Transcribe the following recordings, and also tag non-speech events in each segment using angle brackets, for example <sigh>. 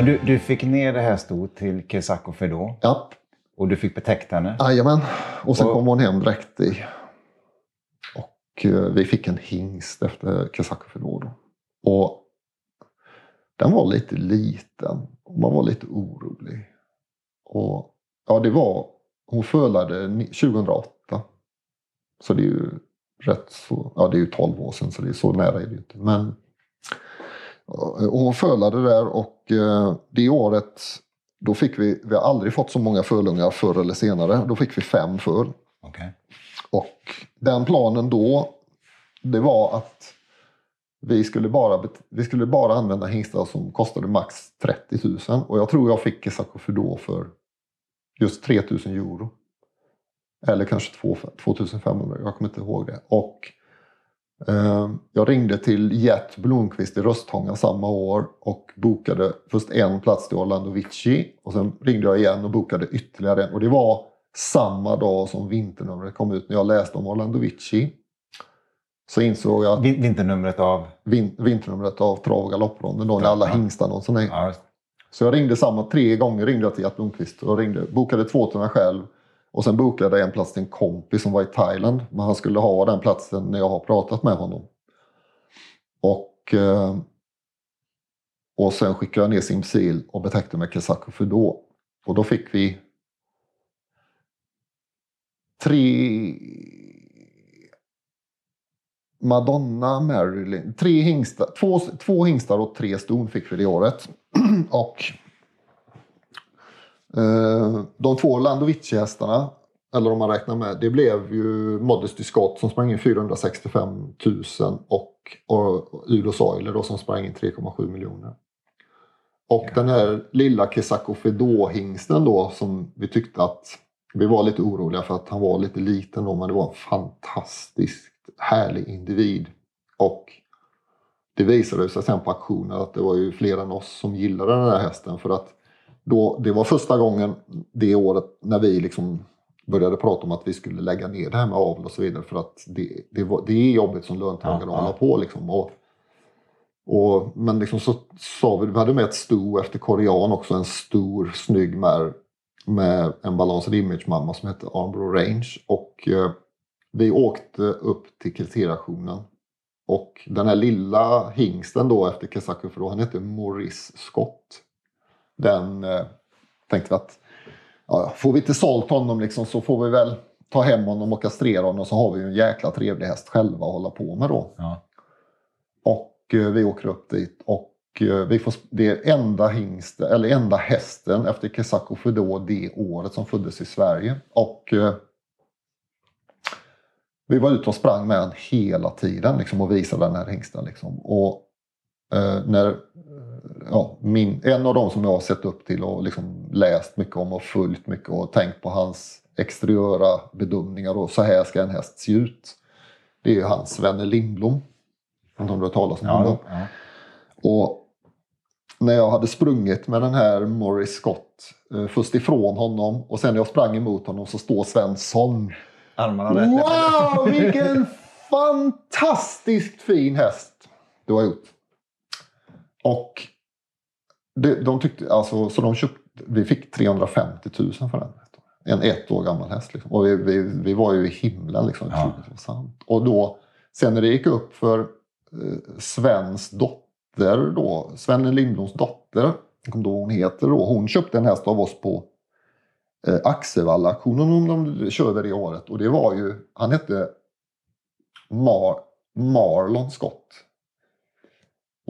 Men du, du fick ner det här stort till Kesako Fedor Ja, och du fick betäckt henne. jajamän. Och sen Och- kom hon hem direkt i. Och eh, vi fick en hingst efter Kesako Fedor då. Och den var lite liten. Och man var lite orolig. Och ja, det var... Hon fölade ni- 2008. Så det är ju rätt så... Ja, det är ju 12 år sedan så det är så nära är det ju inte. Men och hon fölade där och eh, det året då fick vi, vi har aldrig fått så många fölungar förr eller senare. Då fick vi fem föl. Okej. Och den planen då, det var att vi skulle bara, vi skulle bara använda hingstar som kostade max 30 000. Och jag tror jag fick Kesako Fedor för just 3 000 euro. Eller kanske 2 2500, jag kommer inte ihåg det. Och jag ringde till Gert Blomqvist i Röstånga samma år och bokade först en plats till Orlando Vici. Och sen ringde jag igen och bokade ytterligare en. Och det var samma dag som vinternumret kom ut när jag läste om Orlando Vici. Så insåg jag att Vinternumret av... vin, vinternumret av trav och galoppronden då när alla Ja. hingstannonserna är. Ja, Så jag ringde samma tre gånger ringde jag till Gert Blomqvist och ringde, bokade två till mig själv. Och sen bokade jag en plats till en kompis som var i Thailand. Men han skulle ha den platsen när jag har pratat med honom. Och, eh, och sen skickade jag ner Simsil och betäckte med Kesako för då. Och då fick vi tre Madonna, Marilyn, tre hingstar, två, två hingstar och tre ston fick vi det året. <clears throat> och de två Landovici-hästarna, eller om man räknar med, det blev ju Modesty Scott som sprang in 465 000 och, och Udo Soiler då som sprang in 3,7 miljoner. Och den här lilla Kesako Fedor-hingsten då som vi tyckte att vi var lite oroliga för att han var lite liten då men det var en fantastiskt härlig individ. Och det visade sig sen på auktionen att det var ju fler än oss som gillade den här hästen för att då, det var första gången det året när vi liksom började prata om att vi skulle lägga ner det här med avel och så vidare för att det, det, var, det är jobbigt som löntagare Ja, att hålla på liksom. Och, och, men liksom så sa vi, vi hade med ett sto efter korean också, en stor snygg mär med en Balanced Image-mamma som hette Armbro Range. Och eh, vi åkte upp till kriterieauktionen. Och den här lilla hingsten då efter Kesako för då, han hette Maurice Scott. Den eh, tänkte att ja, får vi inte sålt honom liksom, så får vi väl ta hem honom och kastrera honom så har vi ju en jäkla trevlig häst själva att hålla på med då. Ja. Och eh, vi åker upp dit och eh, vi får, det är enda hingst, eller enda hästen efter Kesako Fedor det året som föddes i Sverige. Och eh, vi var ute och sprang med den hela tiden liksom, och visade den här hingsten. Liksom. Och eh, när, ja, min, en av dem som jag har sett upp till och liksom läst mycket om och följt mycket och tänkt på hans exteriöra bedömningar och så här ska en häst se ut. Det är ju hans Svenne Lindblom. Om du har talas om honom. Ja, ja. Och när jag hade sprungit med den här Morris Scott, eh, först ifrån honom och sen när jag sprang emot honom så står Svensson. Armarna rätt. Wow, <laughs> vilken fantastiskt fin häst du har gjort. Och det, de tyckte, alltså, så de köpte, vi fick 350 000 för den. En ett år gammal häst. Liksom. Och vi, vi, vi var ju i himlen. Liksom. Ja. sant. Och då, sen när det gick upp för eh, Svens dotter då, Sven Lindbloms dotter, jag kommer hon heter då, hon köpte en häst av oss på eh, Axevalla-auktionen om de körde det året. Och det var ju, han hette Mar, Marlon Scott.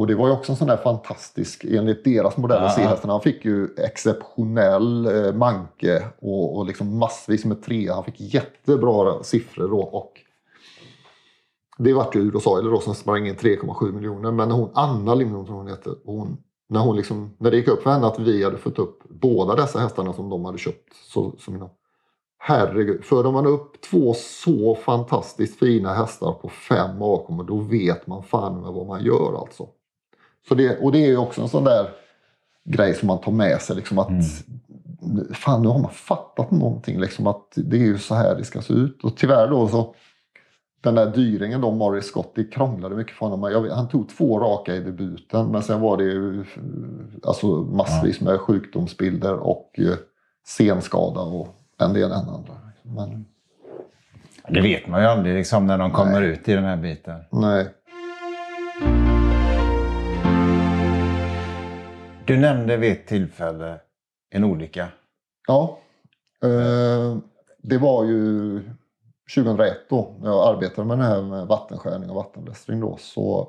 Och det var ju också en sån där fantastisk, enligt deras modell, Ja. C-hästen. Han fick ju exceptionell eh, manke och, och liksom massvis med tre. Han fick jättebra siffror då. Och det vart ju Udo Soiler då som sprang in 3,7 miljoner. Men när hon, Anna Lindblom tror hon heter, hon, när, hon liksom, när det gick upp för henne att vi hade fått upp båda dessa hästarna som de hade köpt. Så, som mina, herregud, föder man upp två så fantastiskt fina hästar på fem avkommor då vet man fan med vad man gör alltså. Så det, och det är ju också en sån där grej som man tar med sig. Liksom att, Fan, nu har man fattat någonting. Liksom att det är ju så här det ska se ut. Och tyvärr då så den där dyringen då, Morris Scott, det krånglade mycket för honom. Jag, han tog två raka i debuten men sen var det ju alltså massvis med sjukdomsbilder och eh, senskada och en del andra. Men, Det vet man ju aldrig liksom, när de kommer Nej. ut i den här biten. nej. Du nämnde vid ett tillfälle en olycka. Ja. Eh, det var ju 2001 då när jag arbetade med det här med vattenskärning och vattenblästring då. Så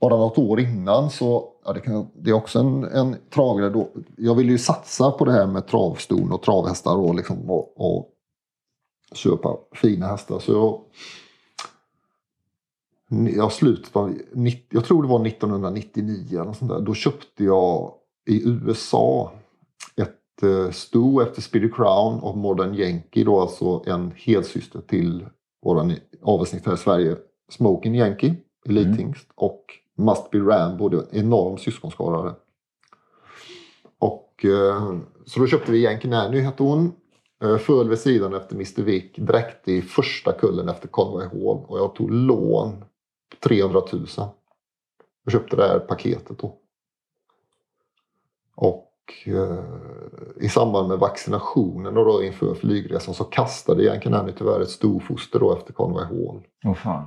bara något år innan så, ja, det, kan, det är också en, en travgrej då. Jag ville ju satsa på det här med travston och travhästar och, liksom, och, och köpa fina hästar. Så jag, jag slutet av, 90 jag tror det var 1999 eller sånt där, då köpte jag i USA ett eh, sto efter Speedy Crown och Modern Yankee då alltså en helsyster till våran avelsnitt här i Sverige. Smoking Yankee, Elithingst och Must Be Rambo, det var en enorm syskonskara. Och eh, så då köpte vi Yankee Nanny hette hon. Eh, föll vid sidan efter Mr Vick, dräktig första kullen efter Conway Hall och jag tog lån 300 000. Jag köpte det här paketet då. Och eh, i samband med vaccinationen och då inför flygresan så kastade Yankee Nanny tyvärr ett storfoster då efter Conway Hall. Åh fan.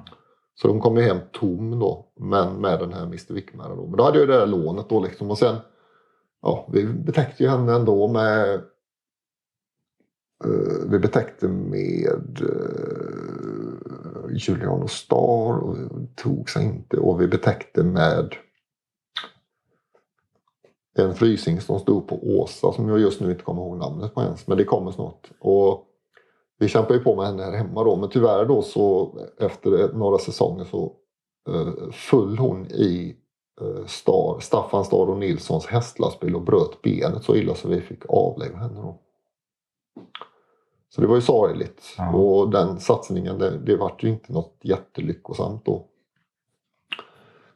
Så de kom ju hem tom då, men med den här Mr Wickmara då. Men då hade jag ju det där lånet då liksom och sen, ja, vi betäckte ju henne ändå med eh, vi betäckte med uh, Julian och Star och tog sig inte och vi betäckte med en frysing som stod på Åsa som jag just nu inte kommer ihåg namnet på ens men det kommer snart. Och vi kämpade ju på med henne här hemma då men tyvärr då så efter några säsonger så eh, föll hon i eh, Star, Staffan Star och Nilssons hästlastbil och bröt benet så illa så vi fick avlägga henne då. Så det var ju sorgligt. Ja. Och den satsningen, det, det vart ju inte något jättelyckosamt då.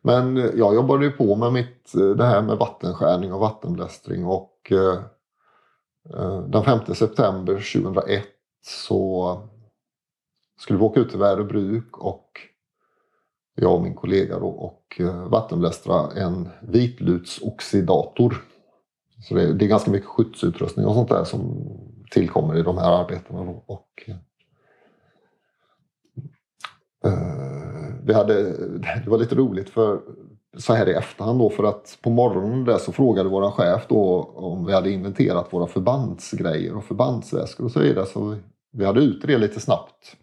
Men eh, jag jobbade ju på med mitt, eh, det här med vattenskärning och vattenblästring och eh, eh, den 5 september 2001 så skulle vi åka ut till Värö bruk och jag och min kollega då och vattenblästra en vitlutsoxidator. Så det, det är ganska mycket skyddsutrustning och sånt där som tillkommer i de här arbetena. Då. Och, eh, vi hade, <laughs> det var lite roligt för så här i efterhand då för att på morgonen där så frågade våran chef då om vi hade inventerat våra förbandsgrejer och förbandsväskor och så vidare. Så vi, vi hade ut det lite snabbt.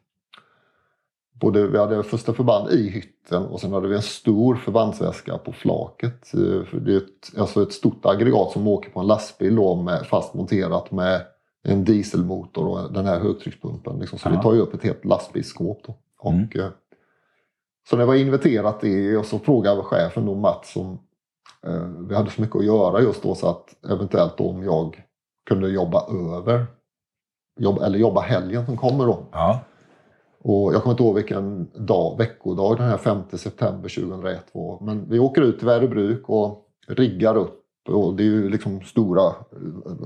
Både, vi hade första förband i hytten och sen hade vi en stor förbandsväska på flaket. Eh, det är ett, alltså ett stort aggregat som åker på en lastbil då med fast monterat med en dieselmotor och den här högtryckspumpen. Liksom. Så Ja. det tar ju upp ett helt lastbilsskåp. Då. Och, Mm. eh, Så det var inventerat det och så frågade chefen då Mats om eh, vi hade så mycket att göra just då så att eventuellt då om jag kunde jobba över. Jobb, eller jobba helgen som kommer då. Ja. Och jag kommer inte ihåg vilken dag, veckodag den här 5 september 2001 var. Men vi åker ut till Väröbruk och riggar upp. Och det är ju liksom stora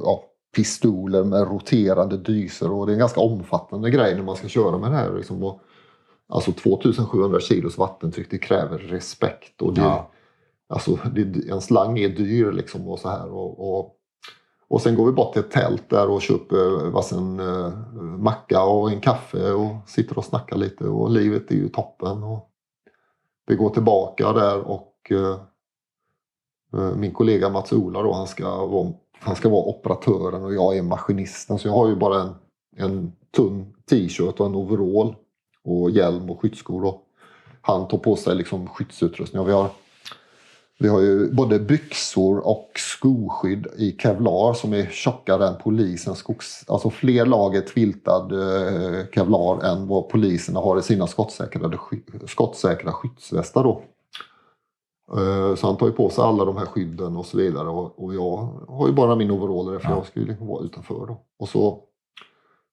ja, pistoler med roterande dyser och det är en ganska omfattande grej när man ska köra med det här. Liksom. Och, alltså 2700 kilos vattentryck, det kräver respekt. Och det, Ja. alltså, det, en slang är dyr liksom och så här. Och, och, och sen går vi bort till ett tält där och köper varsin uh, macka och en kaffe och sitter och snackar lite och livet är ju toppen. Och vi går tillbaka där och eh, eh, min kollega Mats-Ola då, han ska, vara, han ska vara operatören och jag är maskinisten. Så jag har ju bara en, en tunn t-shirt och en overall och hjälm och skyddsskor. Och Han tar på sig liksom skyddsutrustning. Och vi har vi har ju både byxor och skoskydd i kevlar som är tjockare än polisens skogs... Alltså fler lager tviltad eh, kevlar än vad poliserna har i sina skottsäkra, skottsäkra skyddsvästar. Då. Eh, så han tar ju på sig alla de här skydden och så vidare. Och, jag har ju bara min overall där för Ja. jag ska ju liksom vara utanför. Då. Och så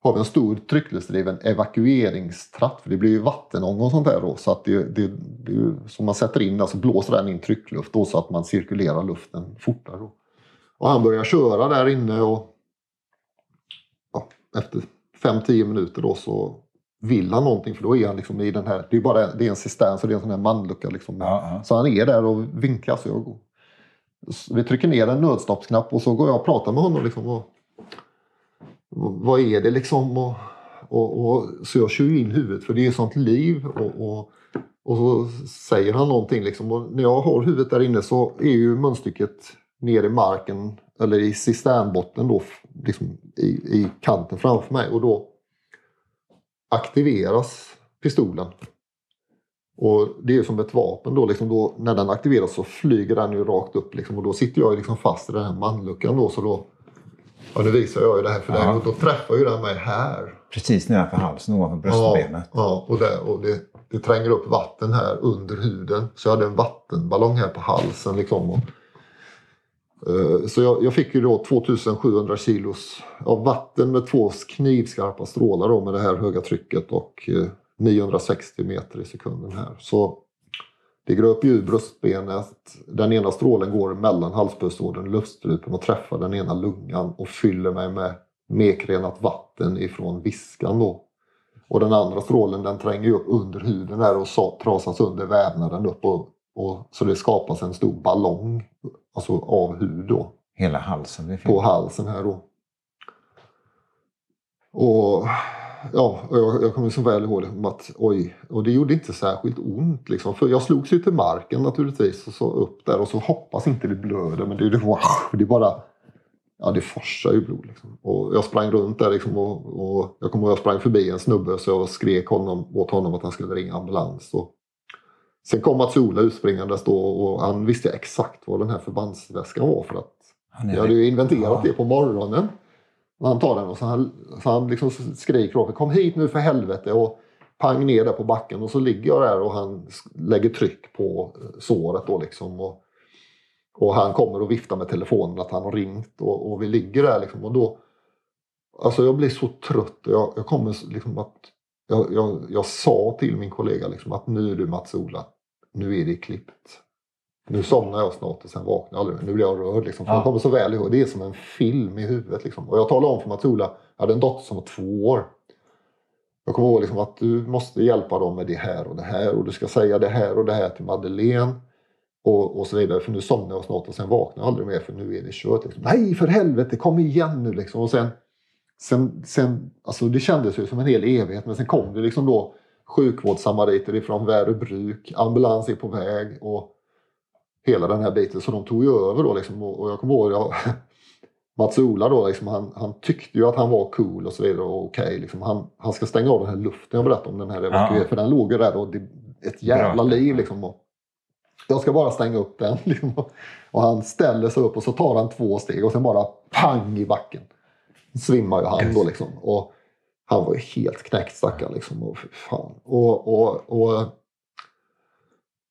har vi en stor tryckluftsdriven evakueringstratt. För det blir ju vattenång och sånt där då. Så att det, det, det, som man sätter in där så blåser den in tryckluft då så att man cirkulerar luften fortare. Då. Och han börjar köra där inne och ja, efter 5-10 minuter då så vill han någonting för då är han liksom i den här, det är bara det är en cistern så det är en sån här manlucka liksom. Ja, ja. Så han är där och vinkar så jag Vi trycker ner en nödstoppsknapp och så går jag och pratar med honom liksom. Och, och, vad är det liksom? Och, och, och, så jag kör ju in huvudet för det är sånt liv. Och, och, och så säger han någonting liksom. Och när jag har huvudet där inne så är ju munstycket ner i marken eller i cisternbotten då liksom i, i kanten framför mig och då aktiveras pistolen. Och det är ju som ett vapen då, liksom då när den aktiveras så flyger den ju rakt upp liksom, och då sitter jag liksom fast i den här manluckan då så då Ja nu visar jag ju det här för dig Ja. och då träffar ju den mig här. Precis nedanför halsen, ovanför Ja, bröstbenet. ja och, det, och det, det tränger upp vatten här under huden. Så jag hade en vattenballong här på halsen. Liksom, och, Eh, så jag, jag fick ju då 2700 kilos av vatten med två knivskarpa strålar då, med det här höga trycket och eh, 960 meter i sekunden här. Så det gröper ju ur bröstbenet. Den ena strålen går mellan halspulsådern och luftstrupen och träffar den ena lungan och fyller mig med mekrenat vatten ifrån viskan då. Och den andra strålen den tränger ju upp under huden här och trasar trasas under vävnaden upp. Och, och, så det skapas en stor ballong alltså av hud då, Hela halsen på halsen här då. Och ja, jag, jag kommer så väl ihåg att oj, och det gjorde inte särskilt ont liksom. För jag slogs ju till marken naturligtvis och så upp där och så hoppas inte det blöder men det, det, wow, det är bara Ja, det forsar ju blod. Liksom. Och jag sprang runt där liksom och, och jag kommer ihåg jag sprang förbi en snubbe så jag skrek honom, åt honom att han skulle ringa ambulans. Och sen kom Mats-Ola utspringandes då och han visste exakt vad den här förbandsväskan var för att jag hade ju inventerat det på morgonen. Han tar den och så han, så han liksom skriker åt mig, kom hit nu för helvete och pang ner där på backen och så ligger jag där och han lägger tryck på eh, såret då liksom. Och, och han kommer och viftar med telefonen att han har ringt och, och vi ligger där liksom och då Alltså jag blir så trött och jag, jag kommer liksom att jag, jag, jag sa till min kollega liksom att nu är du Mats-Ola, nu är det klippt. Nu somnar jag snart och sen vaknar jag aldrig. Nu blir jag rörd liksom. För Ja. jag kommer så väl ihåg. Det är som en film i huvudet liksom. Och jag talade om för Mats-Ola, jag hade en dotter som var två år. Jag kommer ihåg liksom att du måste hjälpa dem med det här och det här och du ska säga det här och det här till Madeleine. Och, och så vidare. För nu somnar jag snart och sen vaknar jag aldrig mer för nu är det kört. Liksom. Nej för helvete, kom igen nu liksom. Och sen, sen, sen, alltså det kändes ju som en hel evighet men sen kom det liksom då sjukvårdssamariter ifrån Väröbruk, ambulans är på väg och hela den här biten. Så de tog ju över då liksom och, jag kommer ihåg jag, <laughs> Mats-Ola då, liksom, han, han tyckte ju att han var cool och så vidare och okej. liksom, han, han ska stänga av den här luften jag berättade om den här evakueringen. Ja. För den låg ju där och det, ett jävla liv liksom. Och, jag ska bara stänga upp den. <laughs> Liksom. Och han ställer sig upp och så tar han två steg och sen bara pang i backen. Svimmar ju han då liksom. Och han var ju helt knäckt stackaren liksom. Och, fan. Och, och, och,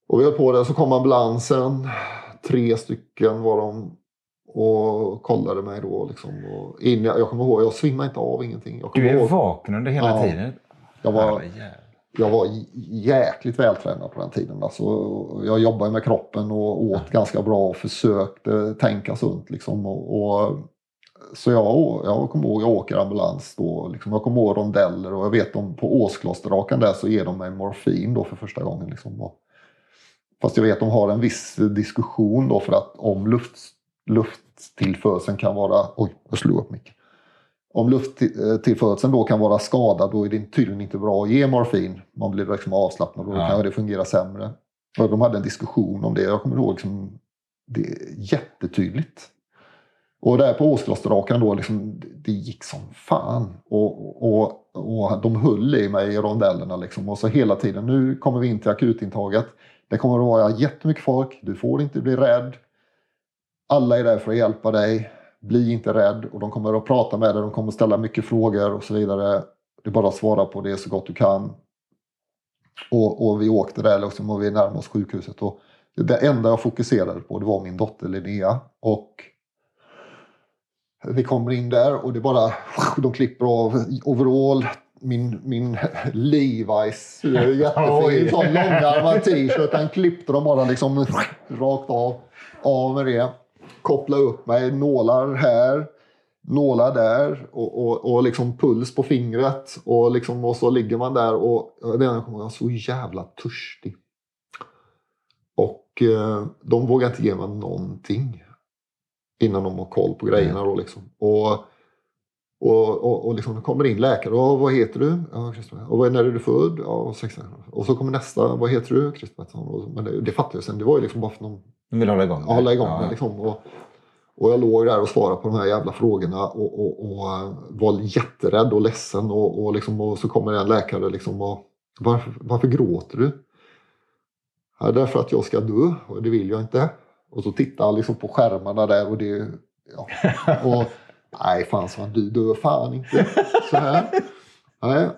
och vi höll på där så kom ambulansen. Tre stycken var de. Och kollade mig då liksom. Och in, jag kommer ihåg, jag svimmade inte av ingenting. Du är ihåg, vaken under hela Ja. tiden. jag var jag var jäkligt vältränad på den tiden. Alltså, jag jobbade med kroppen och åt ganska bra och försökte tänka sunt. Liksom, och, och, så jag, jag kommer ihåg, jag åker ambulans då. Liksom, jag kommer ihåg rondeller och jag vet om på Åsklosterrakan där så ger de mig morfin då för första gången. Liksom, och, fast jag vet de har en viss diskussion då för att om luft, lufttillförseln kan vara... Oj, jag slog upp mycket. Om lufttillförseln då kan vara skadad då är det tydligen inte bra att ge morfin. Man blir liksom avslappnad och då Ja. kan det fungera sämre. Och de hade en diskussion om det. Jag kommer ihåg liksom, det är jättetydligt. Och där på Åsklosterrakan då, liksom, det- det gick som fan. Och, och, och de höll i mig i rondellerna. Liksom. Och så hela tiden, nu kommer vi in till akutintaget. Det kommer att vara jättemycket folk. Du får inte bli rädd. Alla är där för att hjälpa dig. Bli inte rädd. Och de kommer att prata med dig. De kommer att ställa mycket frågor och så vidare. Det är bara att svara på det så gott du kan. Och, och vi åkte där liksom, och vi närmade oss sjukhuset. Och det enda jag fokuserade på det var min dotter Linnea. Och vi kommer in där och det bara, de klipper av overall. Min, min Levi's <laughs> jättefin sån långärmad t-shirt. Den klippte de bara liksom rakt av. Av med det. Koppla upp mig, nålar här. nålar där och, och, och liksom puls på fingret. Och, liksom, och så ligger man där och jag var så jävla törstig. Och eh, de vågar inte ge mig någonting innan de har koll på grejerna. Då, liksom. Och, och, och, och liksom kommer in läkare. Och, vad heter du? Ja, och när är du född? Ja, 16. Och så kommer nästa. Vad heter du? Men det, det fattade jag sen. Det var ju liksom bara för någon... De vill hålla igång det? Hålla igång ja. det. Liksom. Och, och jag låg där och svarade på de här jävla frågorna och, och, och var jätterädd och ledsen. Och, och, liksom, och så kommer en läkare liksom och varför, varför gråter du? Ja, därför att jag ska dö och det vill jag inte. Och så tittar han liksom på skärmarna där och det... Ja. Och, nej, fan sa han, du dör fan inte. Så här. Nej,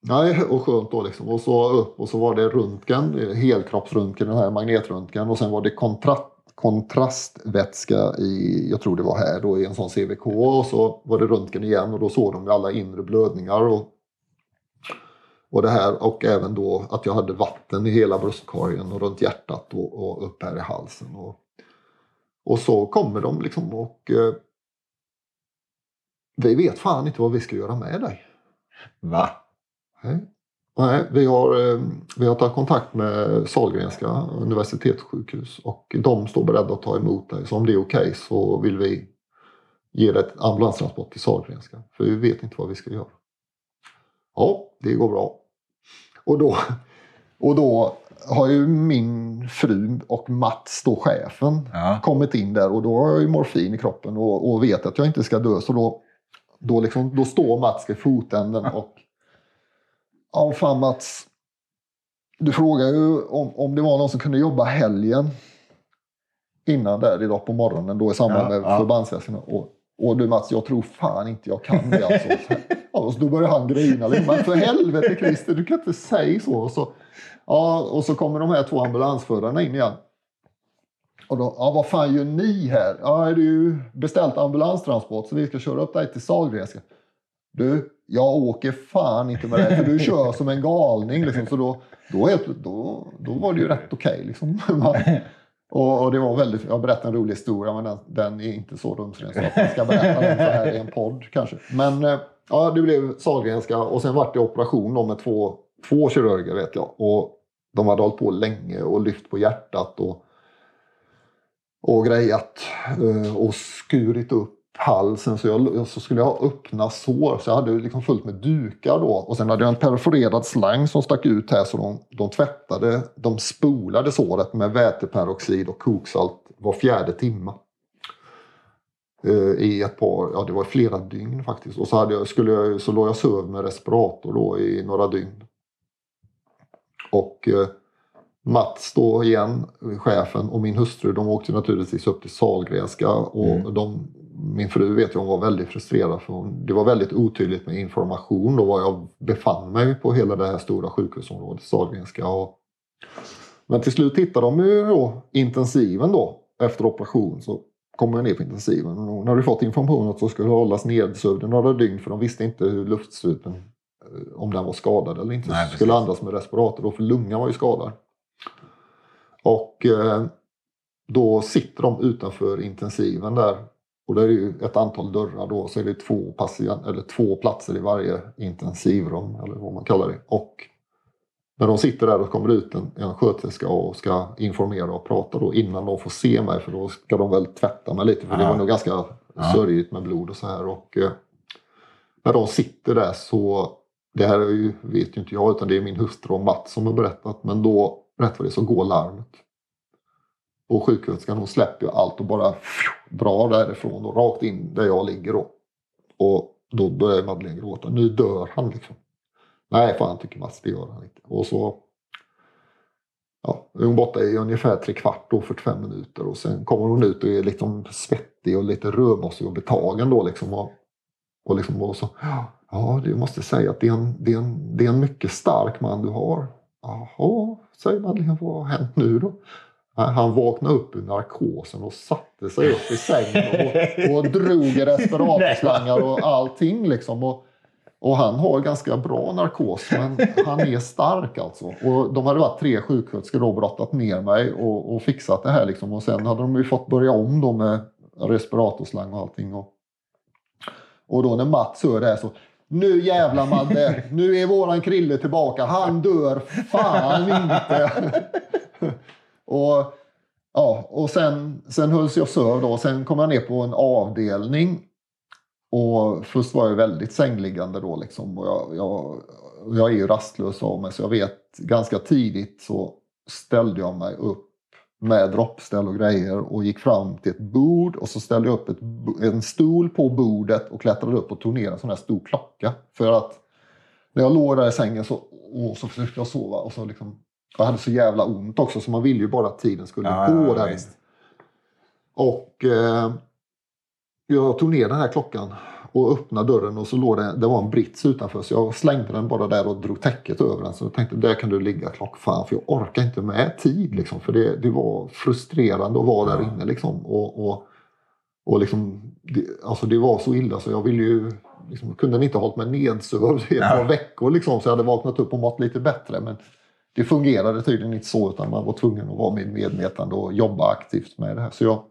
nej och skönt då liksom. Och så upp och så var det röntgen, helkroppsröntgen, den här magnetröntgen. Och sen var det kontrast kontrastvätska i, jag tror det var här då, i en sån CVK och så var det röntgen igen och då såg de alla inre blödningar och, och det här och även då att jag hade vatten i hela bröstkorgen och runt hjärtat och, och upp här i halsen. Och, och så kommer de liksom och eh, vi vet fan inte vad vi ska göra med dig. Va? Nej. Nej, vi har, eh, vi har tagit kontakt med Sahlgrenska universitetssjukhus och de står beredda att ta emot dig. Så om det är okej okay så vill vi ge dig ett ambulanstransport till Sahlgrenska. För vi vet inte vad vi ska göra. Ja, det går bra. Och då, och då har ju min fru och Mats, då chefen, ja. kommit in där och då har jag ju morfin i kroppen och, och vet att jag inte ska dö. Så då, då, liksom, då står Mats vid fotänden och Ja, fan Mats. Du frågade ju om, om det var någon som kunde jobba helgen innan där idag på morgonen då i samband med ja. förbandsväskorna. Och, och du Mats, jag tror fan inte jag kan det alltså. <laughs> ja, och så då börjar han grina. Men för helvete Christer, du kan inte säga så. Och så, ja, och så kommer de här två ambulansförarna in igen. Och då, ja vad fan gör ni här? Ja, det är ju beställt ambulanstransport så vi ska köra upp dig till Sahlgrenska. Du, jag åker fan inte med dig för du kör som en galning. Liksom. Så då, då, då, då var det ju rätt okej. Okay, liksom. <laughs> och, och, det var väldigt, jag berättade en rolig historia men den, den är inte så rumsren så att jag ska berätta den så här i en podd kanske. Men eh, ja, det blev Sahlgrenska och sen vart det operation med två, två kirurger vet jag. Och de hade hållit på länge och lyft på hjärtat och, och grejat eh, och skurit upp halsen så, jag, så skulle jag ha öppna sår. Så jag hade liksom fullt med dukar då. Och sen hade jag en perforerad slang som stack ut här så de, de tvättade, de spolade såret med väteperoxid och koksalt var fjärde timme. Uh, I ett par, ja det var flera dygn faktiskt. Och så, hade jag, skulle jag, så låg jag söv med respirator då i några dygn. Och uh, Mats då igen, chefen och min hustru, de åkte naturligtvis upp till Salgrenska och mm. de min fru vet jag hon var väldigt frustrerad för hon, det var väldigt otydligt med information då var jag befann mig på hela det här stora sjukhusområdet Sahlgrenska. Och, men till slut hittade de ju då intensiven då efter operation så kom jag ner på intensiven och hon hade fått information att så skulle hållas nedsövd några dygn för de visste inte hur luftstrupen eh, om den var skadad eller inte. Nej, skulle andas med respirator för lungan var ju skadad. Och eh, då sitter de utanför intensiven där och det är ju ett antal dörrar då, så är det två, patient, eller två platser i varje intensivrum, eller vad man kallar det. Och när de sitter där och kommer ut en, en sköterska och ska informera och prata då innan de får se mig, för då ska de väl tvätta mig lite, för ja. det var nog ganska ja. sörjigt med blod och så här. Och eh, när de sitter där så, det här är ju, vet ju inte jag, utan det är min hustru och Mats som har berättat, men då, rätt vad det så går larmet. Och sjuksköterskan hon släpper allt och bara drar därifrån och rakt in där jag ligger då. Och då börjar Madeleine gråta. Nu dör han liksom. Nej fan tycker Mats, det gör han inte. Och så ja, är hon borta i ungefär tre kvart då, 45 minuter och sen kommer hon ut och är liksom svettig och lite rödmossig och betagen då liksom. Och, och, liksom, och så, ja Ja, du måste säga att det är, en, det, är en, det är en mycket stark man du har. Jaha, säger Madeleine, vad har hänt nu då? Han vaknade upp ur narkosen och satte sig upp i sängen och, och drog i respiratorslangar och allting. Liksom. Och, och han har ganska bra narkos, men han är stark alltså. Och de hade varit tre sjuksköterskor och brottat ner mig och, och fixat det här. Liksom. Och sen hade de ju fått börja om då med respiratorslang och allting. Och, Och då när Mats hör det här så nu jävlar Madde, nu är våran Krille tillbaka. Han dör fan inte. <laughs> och ja, och sen, sen hölls jag söv då. Sen kom jag ner på en avdelning. Och först var jag väldigt sängliggande då liksom. Och jag, jag, jag är ju rastlös av mig så jag vet ganska tidigt så ställde jag mig upp med droppställ och grejer och gick fram till ett bord och så ställde jag upp ett, en stol på bordet och klättrade upp och tog ner en sån här stor klocka. För att när jag låg där i sängen så, och så försökte jag sova och så liksom, jag hade så jävla ont också så man ville ju bara att tiden skulle Ja, gå ja. Och eh, jag tog ner den här klockan och öppnade dörren och så låg det, det var en brits utanför så jag slängde den bara där och drog täcket över den. Så jag tänkte där kan du ligga klockfan för jag orkar inte med tid liksom. För det, det var frustrerande att vara där inne liksom. Och, och, och liksom, det, alltså det var så illa så jag ville ju liksom, kunde inte ha hållit mig nedsövd i ett par veckor liksom, så jag hade vaknat upp och mått lite bättre. Men det fungerade tydligen inte så utan man var tvungen att vara med medvetande och jobba aktivt med det här. Så jag,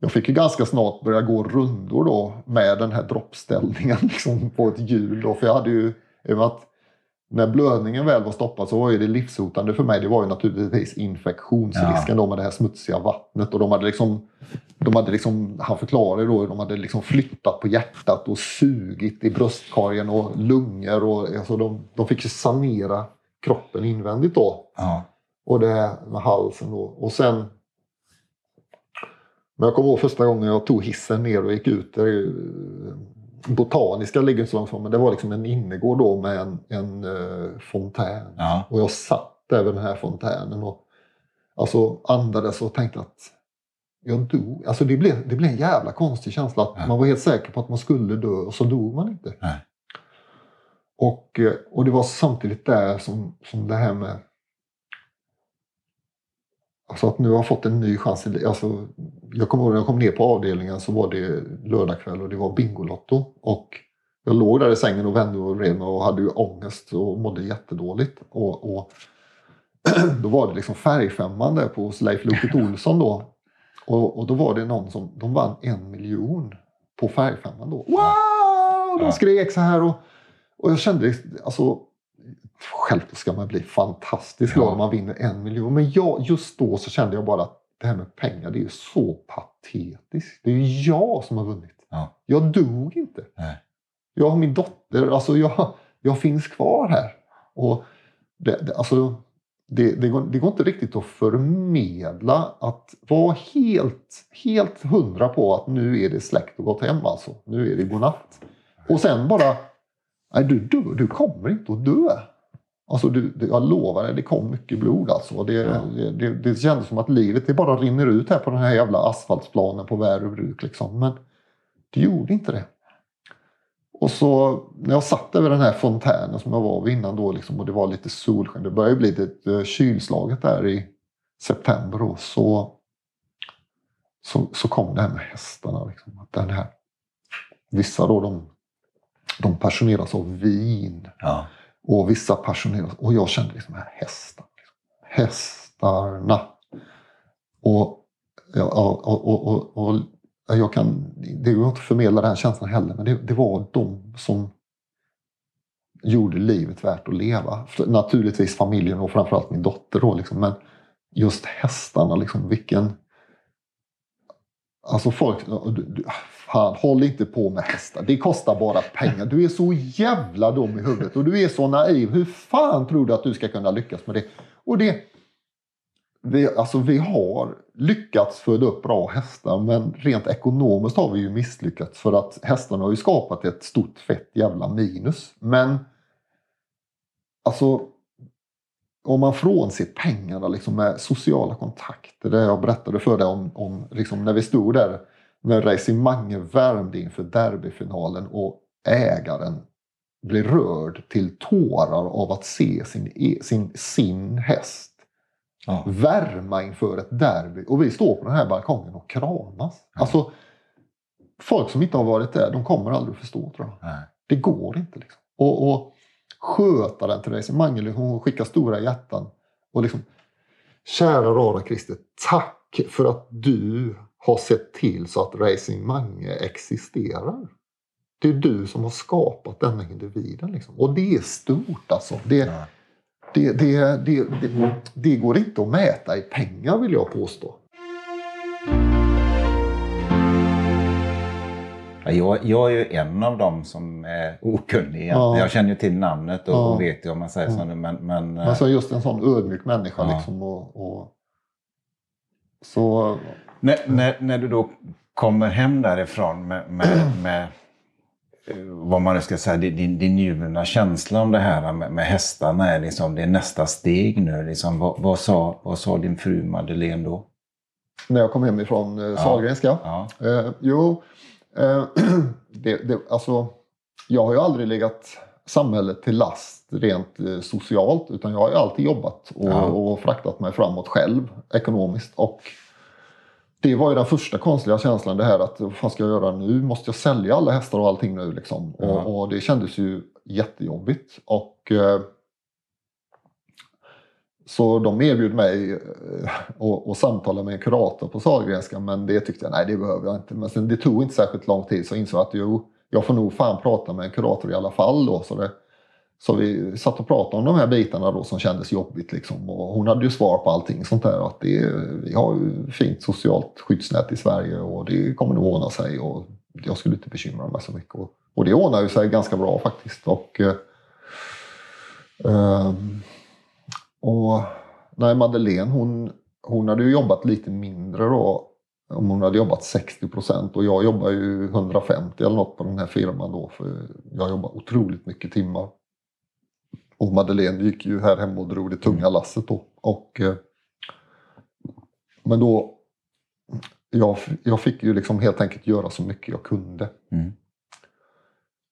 jag fick ju ganska snart börja gå rundor då med den här droppställningen <laughs> liksom på ett hjul. Då, för jag hade ju, att när blödningen väl var stoppad så var ju det livshotande för mig. Det var ju naturligtvis infektionsrisken då med det här smutsiga vattnet. Och de hade liksom, de hade liksom han förklarade då, de hade liksom flyttat på hjärtat och sugit i bröstkorgen och lungor. Och, alltså de, de fick ju sanera kroppen invändigt då. Ja. Och det här med halsen då. Och sen... Men jag kommer ihåg första gången jag tog hissen ner och gick ut. Där, är ju- botaniska ligger inte så långt från men det var liksom en innergård då med en, en eh, fontän. Ja. Och jag satt där vid den här fontänen och alltså andades och tänkte att jag dog. Alltså det blev, det blev en jävla konstig känsla att Ja. man var helt säker på att man skulle dö och så dog man inte. Nej. Och, eh, och det var samtidigt där som, som det här med Alltså att nu har jag fått en ny chans. i Alltså, jag kommer ihåg när jag kom ner på avdelningen så var det lördagkväll och det var Bingolotto. Och jag låg där i sängen och vände och vred mig och hade ju ångest och mådde jättedåligt. Och, och <clears throat> då var det liksom färgfemman där på hos Leif Loket <laughs> Olsson då. Och, och då var det någon som, de vann en miljon på färgfemman då. Wow! De skrek så här och, och jag kände, alltså Självklart ska man bli fantastiskt glad om man vinner en miljon. Men jag, just då så kände jag bara att det här med pengar, det är ju så patetiskt. Det är ju jag som har vunnit. Ja. Jag dog inte. Nej. Jag har min dotter, alltså jag, jag finns kvar här. Och det, det, alltså, det, det, går, det går inte riktigt att förmedla att vara helt, helt hundra på att nu är det släkt och gått hem alltså. Nu är det godnatt. Och sen bara, nej du, du, du kommer inte att dö. Alltså du, jag lovar dig, det kom mycket blod alltså. Det, Ja. det, det, det kändes som att livet det bara rinner ut här på den här jävla asfaltsplanen på Värö bruk. Liksom. Men det gjorde inte det. Och så när jag satt över den här fontänen som jag var vid innan då liksom, och det var lite solsken. Det började bli lite kylslaget där i september då, så, så, så kom det här med hästarna. Liksom, att den här, vissa då de, de passioneras av vin Ja och vissa passioneras. Och jag kände liksom här hästar. Liksom. Hästarna. Och, och, och, och, och, och jag kan, det går inte att förmedla den känslan heller, men det, det var de som gjorde livet värt att leva. Naturligtvis familjen och framförallt min dotter då, liksom, men just hästarna, liksom, vilken... Alltså folk, du, du, fan, håll inte på med hästar. Det kostar bara pengar. Du är så jävla dum i huvudet och du är så naiv. Hur fan tror du att du ska kunna lyckas med det? Och det... Vi, alltså, vi har lyckats föda upp bra hästar men rent ekonomiskt har vi ju misslyckats för att hästarna har ju skapat ett stort fett jävla minus. Men alltså om man frånser pengarna liksom med sociala kontakter. Det jag berättade för dig om, om liksom när vi stod där när Racing Mange värmde inför derbyfinalen och ägaren blev rörd till tårar av att se sin, e- sin, sin häst Ja. värma inför ett derby. Och vi står på den här balkongen och kramas. Alltså, folk som inte har varit där, de kommer aldrig att förstå tror jag. Nej. Det går inte. Liksom. Och, och skötaren till Racing Mange, liksom, hon skickar stora hjärtan. Och liksom, Kära rara Christer, tack för att du har sett till så att Racing Mange existerar. det är du som har skapat denna individen. Liksom. Och det är stort alltså. Det, det, det, det går inte att mäta i pengar vill jag påstå. Jag, jag är ju en av dem som är okunnig. Ja. Jag känner ju till namnet och, Ja. och vet ju om man säger Ja. så. Men, men, eh, Alltså just en sån ödmjuk människa. Ja. Liksom, och, och, så när, när, när du då kommer hem därifrån med, med, <clears throat> med eh, vad man nu ska säga, din, din, njurna känsla om det här med, med hästarna är liksom, det är nästa steg nu. Liksom, vad, vad, sa, vad sa din fru Madeleine då? när jag kom hem ifrån eh, Sahlgrenska. Ja. Eh, jo, eh, <clears throat> det, det, alltså, jag har ju aldrig legat samhället till last rent eh, socialt utan jag har ju alltid jobbat och, Ja. och fraktat mig framåt själv ekonomiskt. Och det var ju den första konstiga känslan det här att vad fan ska jag göra nu? Måste jag sälja alla hästar och allting nu liksom? Ja. Och, och det kändes ju jättejobbigt. Och, eh, så de erbjöd mig eh, att samtala med en kurator på Sahlgrenska men det tyckte jag, nej det behöver jag inte. Men sen, det tog inte särskilt lång tid så jag insåg att jo, jag får nog fan prata med en kurator i alla fall då. Så, det, så vi satt och pratade om de här bitarna då som kändes jobbigt liksom. Och hon hade ju svar på allting sånt där. Att det, vi har ju fint socialt skyddsnät i Sverige och det kommer nog ordna sig. Och jag skulle inte bekymra mig så mycket. Och, och det ordnar ju sig ganska bra faktiskt. Och, eh, ehm, och nej, Madeleine hon, hon hade ju jobbat lite mindre då. Om hon hade jobbat 60 procent och jag jobbar ju 150 eller något på den här firman då. För jag jobbar otroligt mycket timmar. Och Madeleine gick ju här hemma och drog det tunga lasset då. Och, eh, men då, jag, jag fick ju liksom helt enkelt göra så mycket jag kunde. Mm.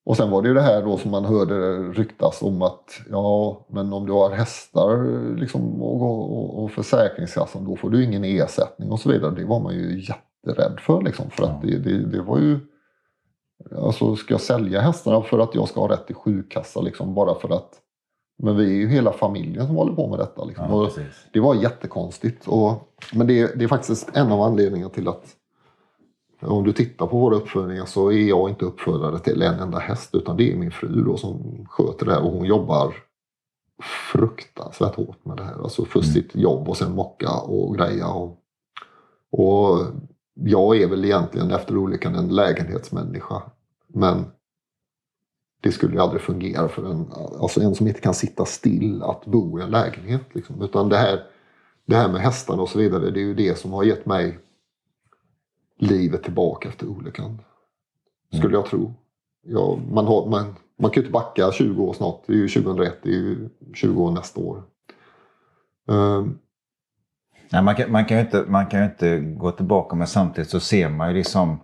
Och sen var det ju det här då som man hörde ryktas om att ja, men om du har hästar liksom, och, och, och Försäkringskassan då får du ingen ersättning och så vidare. Det var man ju jätterädd för liksom. För att Ja. det, det, det var ju... Alltså ska jag sälja hästarna för att jag ska ha rätt till sjukkassa liksom bara för att... Men vi är ju hela familjen som håller på med detta. Liksom. Ja, det var jättekonstigt. Och, men det, det är faktiskt en av anledningarna till att om du tittar på våra uppfödningar så är jag inte uppfödare till en enda häst utan det är min fru då som sköter det här och hon jobbar fruktansvärt hårt med det här. Alltså först Mm. sitt jobb och sen mocka och greja. Och, och jag är väl egentligen efter olyckan en lägenhetsmänniska. Men det skulle ju aldrig fungera för en, alltså en som inte kan sitta still att bo i en lägenhet. Liksom. Utan det här, det här med hästarna och så vidare, det är ju det som har gett mig livet tillbaka efter olyckan. Skulle jag tro. Ja, man, har, man, man kan ju inte backa 20 år snart. Det är ju 2001, det är ju 20 år nästa år. Ehm, Nej, man, kan, man, kan ju inte, man kan inte gå tillbaka men samtidigt så ser man ju liksom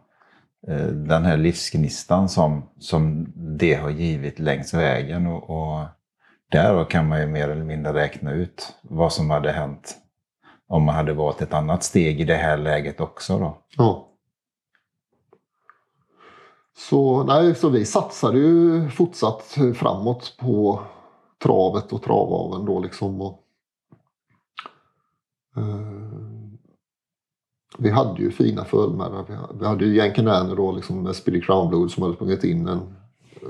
eh, den här livsgnistan som, som det har givit längs vägen. Och, och där kan man ju mer eller mindre räkna ut vad som hade hänt om man hade valt ett annat steg i det här läget också. Då. Ja. Så, nej, så vi satsade ju fortsatt framåt på travet och travaveln då liksom. Och, eh, vi hade ju fina fölmärrar. Vi, hade ju Yankee Nanny då liksom med Speedy Crown Blood som hade sprungit in en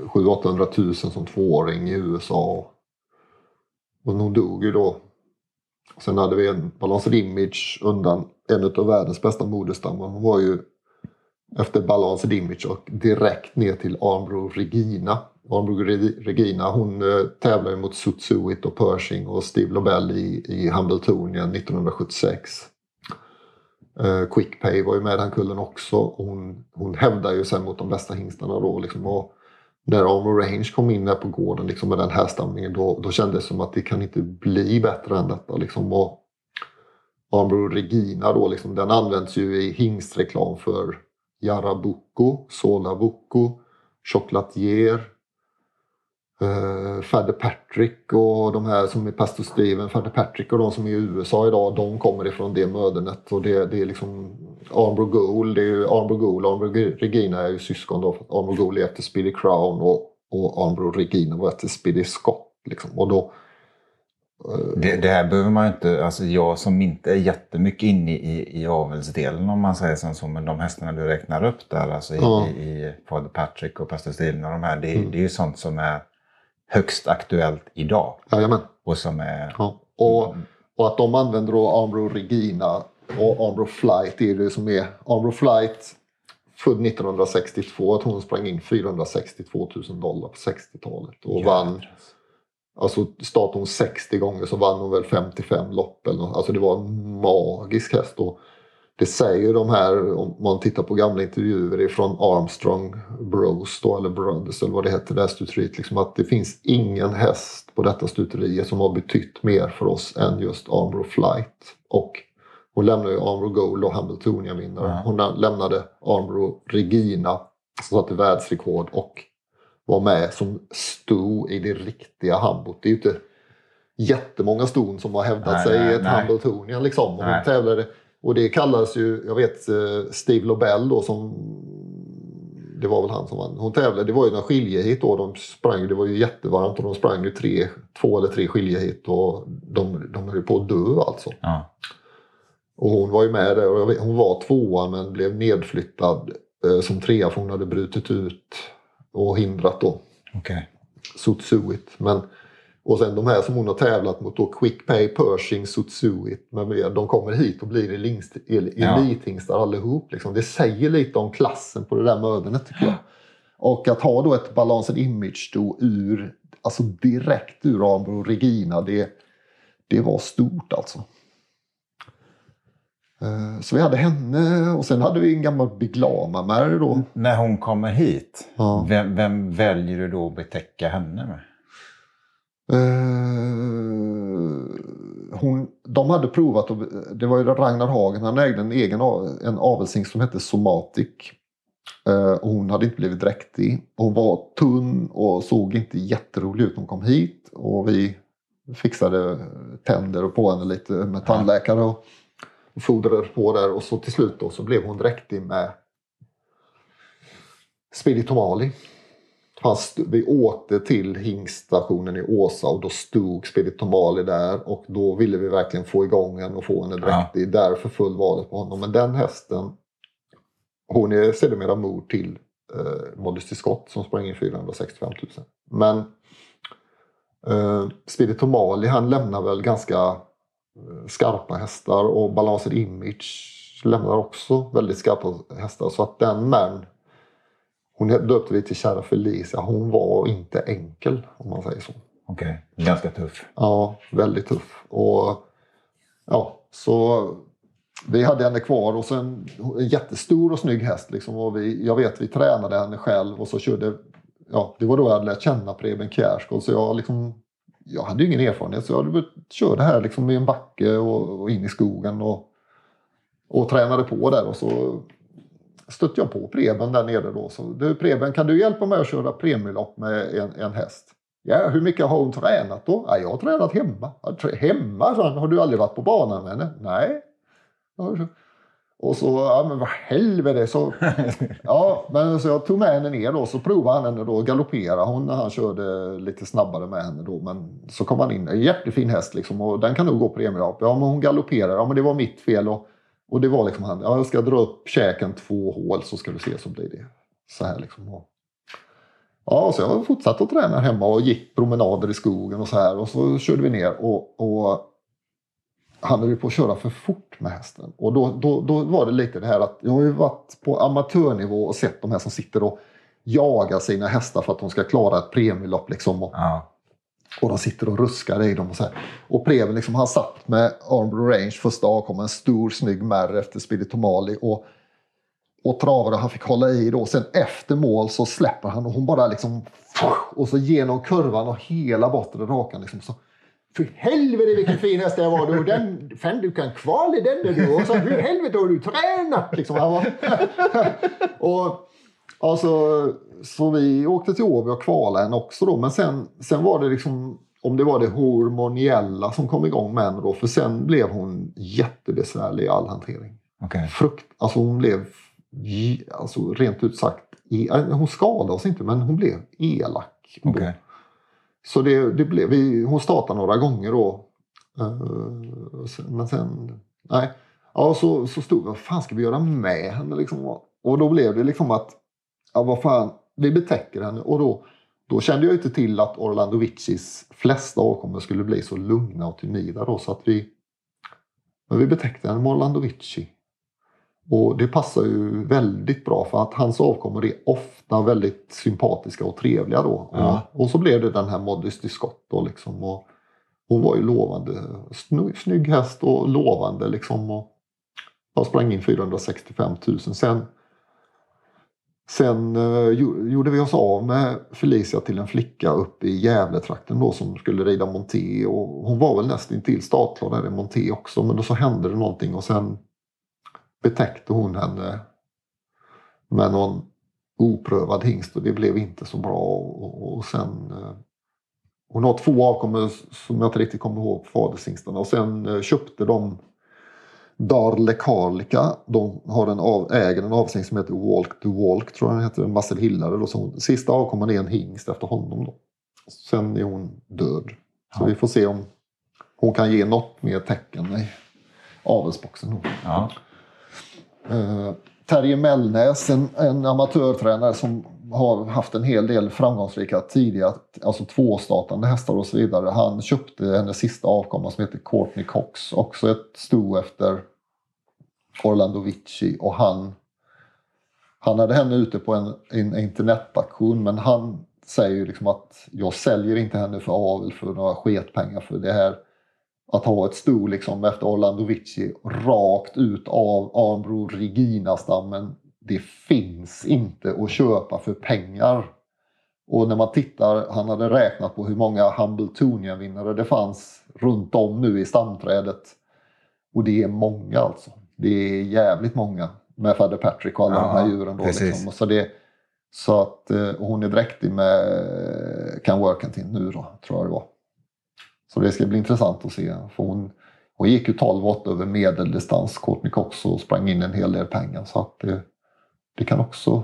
700 000 som tvååring i USA. Och hon dog ju då. Sen hade vi en Balance Image undan en av världens bästa modestammar. Hon var ju efter Balance Image och direkt ner till Armbro Regina. Armbro Regina hon eh, tävlar tävlade ju mot Sutsuit och Pershing och Steve Lobel i, i Hambletonian 1976. Eh, Quick Pay var ju med den kullen också. Hon, hon hävdar ju sig mot de bästa hingstarna då. Liksom, och när Armor Range kom in där på gården liksom, med den här stamningen då, då kändes det som att det kan inte bli bättre än detta. Liksom. Och Armor Regina då, liksom, den används ju i hingstreklam för Jarabuco, Solabuco, Chocolatier, eh, Fadder Patrick och de här som är Pastor Steven, Fadder Patrick och de som är i USA idag, de kommer ifrån det mödernet. Och det, det är liksom Armbro Gold, det är ju Armbro Gold, Armbro Regina är ju syskon då. Armbro Gold är efter Speedy Crown och, och Armbro Regina var efter Speedy Scott. Liksom. Och då, Det, det, här behöver man ju inte, alltså jag som inte är jättemycket inne i, i avelsdelen om man säger så, men de hästarna du räknar upp där, alltså i, Ja. i, i Fader Patrick och Pastor Steven och de här, det, Mm. det är ju sånt som är högst aktuellt idag. Jajamän. Och som är... Ja. Och, och att de använder då Armbro Regina och Armbro Flight är det som är Armbro Flight född 1962 att hon sprang in 462 000 dollar på 60-talet och vann Alltså startade hon 60 gånger så vann hon väl 55 lopp. Eller något. Alltså det var en magisk häst. Och det säger de här, om man tittar på gamla intervjuer ifrån Armstrong Bros då, eller Brothers eller vad det heter, det här stuteriet. Liksom att det finns ingen häst på detta stuteriet som har betytt mer för oss än just Armbro Flight. Och hon lämnade ju Armbro Gold och Hamiltonia-vinnare. Ja. Hon lämnade Armbro Regina som satte världsrekord och var med som sto i det riktiga Hambot. Det är ju inte jättemånga ston som har hävdat Nej, sig nej, i ett nej. Hambletonian. Liksom. Och, hon tävlade, och det kallas ju, jag vet eh, Steve Lobel då som det var väl han som vann. Hon tävlade, det var ju en skiljehit då. De sprang, det var ju jättevarmt och de sprang ju tre, två eller tre skiljehit och de, de höll på att dö alltså. Ja. Och hon var ju med där och vet, hon var tvåa men blev nedflyttad eh, som trea för hon hade brutit ut och hindrat då. Okej. Sutsuit. Men, och sen de här som hon har tävlat mot då, Quick Pay, Pershing, Sutsuit med mer, de kommer hit och blir Ja. elithingstar allihop. Liksom. Det säger lite om klassen på det där mödernet tycker jag. Och att ha då ett Balansen Image då ur, alltså direkt ur Armbro Regina, det, det var stort alltså. Eh, Så vi hade henne och sen hade vi en gammal Big Lama-märr då. När hon kommer hit, Ja. vem, vem väljer du då att betäcka henne med? Eh, hon, de hade provat, och, det var ju Ragnar Hagen, han ägde en egen en avelshingst som hette Somatic. Eh, och hon hade inte blivit dräktig. Hon var tunn och såg inte jätterolig ut när hon kom hit. Och vi fixade tänder på henne lite med tandläkare och fodrade på där. Och så till slut då så blev hon dräktig med Speedy Tomali. Han st- vi åkte till hingststationen i Åsa och då stod Spedit Tomali där och då ville vi verkligen få igång henne och få henne dräktig. Därför föll valet på honom. Men den hästen, hon är sedermera mor till eh, Modesty Scott som sprang in 465 000. Men eh, Spedit Tomali han lämnar väl ganska eh, skarpa hästar och Balancer Image lämnar också väldigt skarpa hästar. Så att den män hon döpte vi till Kära Felicia. Hon var inte enkel om man säger så. Okej, ganska tuff. Ja, väldigt tuff. Och ja, så vi hade henne kvar och sen en jättestor och snygg häst. Liksom, och vi, jag vet vi tränade henne själv och så körde, ja det var då jag hade lärt känna Preben Kjærsgaard. Så jag liksom, jag hade ju ingen erfarenhet så jag körde här liksom i en backe och, och in i skogen och, och tränade på där och så stötte jag på Preben där nere då. Så du Preben, kan du hjälpa mig att köra premielopp med en, en häst? Ja, hur mycket har hon tränat då? Ja, jag har tränat hemma. Hemma, sa han. Har du aldrig varit på banan med henne? Nej. Och så, ja men vad helvete. Så, <laughs> ja, men så jag tog med henne ner då. Så provade han henne då. Galopperade hon när han körde lite snabbare med henne då. Men så kom han in. En jättefin häst liksom. Och den kan nog gå premielopp. Ja, men hon galopperar. Ja, men det var mitt fel. Och, och det var liksom han. Ja, jag ska dra upp käken två hål så ska du se så blir det. Så här liksom. Ja, så jag fortsatte att träna hemma och gick promenader i skogen och så här. Och så körde vi ner och, och han höll ju på att köra för fort med hästen. Och då, då, då var det lite det här att jag har ju varit på amatörnivå och sett de här som sitter och jagar sina hästar för att de ska klara ett premielopp. Liksom. Och, Ja och de sitter och ruskar i dem. Och, så här. och Preben liksom, han satt med Armbro Range första avkomman, en stor snygg märr efter Spiritomali. Och, och travade, han fick hålla i då. Sen efter mål så släpper han och hon bara liksom... Och så genom kurvan och hela bortre rakan liksom så... För helvete vilken fin häst det var du! Den, fan du kan kvala i den du! Och så hur helvete har du tränat? Liksom. Han var, <laughs> och alltså, så vi åkte till Åby och kvalade henne också då. Men sen, sen var det liksom om det var det hormoniella som kom igång med henne då. För sen blev hon jättebesvärlig i all hantering. Okej. Frukt, alltså hon blev alltså rent ut sagt, e- hon skadade oss inte men hon blev elak. Okej. Så det, det blev, vi, hon startade några gånger då Uh, men sen, nej. Ja, så, så stod vad fan ska vi göra med henne liksom? Och då blev det liksom att, ja vad fan, vi betäcker henne. Och då, då kände jag inte till att Orlando Vicis flesta avkommor skulle bli så lugna och timida då så att vi, men vi betäckte henne med Orlando Vici. Och det passar ju väldigt bra för att hans avkommor är ofta väldigt sympatiska och trevliga då. Ja. Och, och, så blev det den här Modesty Scott då liksom. Och hon var ju lovande, snygg häst och lovande liksom. Och jag sprang in 465 000. Sen, sen uh, gjorde vi oss av med Felicia till en flicka uppe i Gävletrakten då som skulle rida monté. Och hon var väl nästan till startklar där i monté också men då så hände det någonting och sen betäckte hon henne med någon oprövad hingst och det blev inte så bra. Och, och sen, eh, hon har två avkommor som jag inte riktigt kommer ihåg, fadershingstarna. Och sen eh, köpte de Darle Karlika. De har en av, äger en avsning som heter Walk to Walk, tror jag den heter. Marcel Hillare. Då, så sista avkomman är en hingst efter honom. Då. Sen är hon död. Så ja. vi får se om hon kan ge något mer tecken i avelsboxen. Ja. Eh, Terje Mellnäs, en, en amatörtränare som har haft en hel del framgångsrika tidiga, alltså tvåstartande hästar och så vidare. Han köpte hennes sista avkomma som heter Courtney Cox, också ett sto efter Orlando Vici och han han hade henne ute på en, en internetaktion men han säger ju liksom att jag säljer inte henne för avel för några sketpengar för det här att ha ett sto liksom efter Orlando Vici rakt ut av Arnbro Regina-stammen. Det finns inte att köpa för pengar. Och när man tittar, han hade räknat på hur många Hambletonian-vinnare det fanns runt om nu i stamträdet. Och det är många alltså. Det är jävligt många med Fadder Patrick och alla ja, de här djuren. Då, liksom. så, det, så att eh, hon är dräktig med Can Workentin nu då, tror jag det var. Så det ska bli intressant att se. För hon, hon gick ju 12-8 över medeldistans, Courtney Cox, och sprang in en hel del pengar. Så att det, det kan också...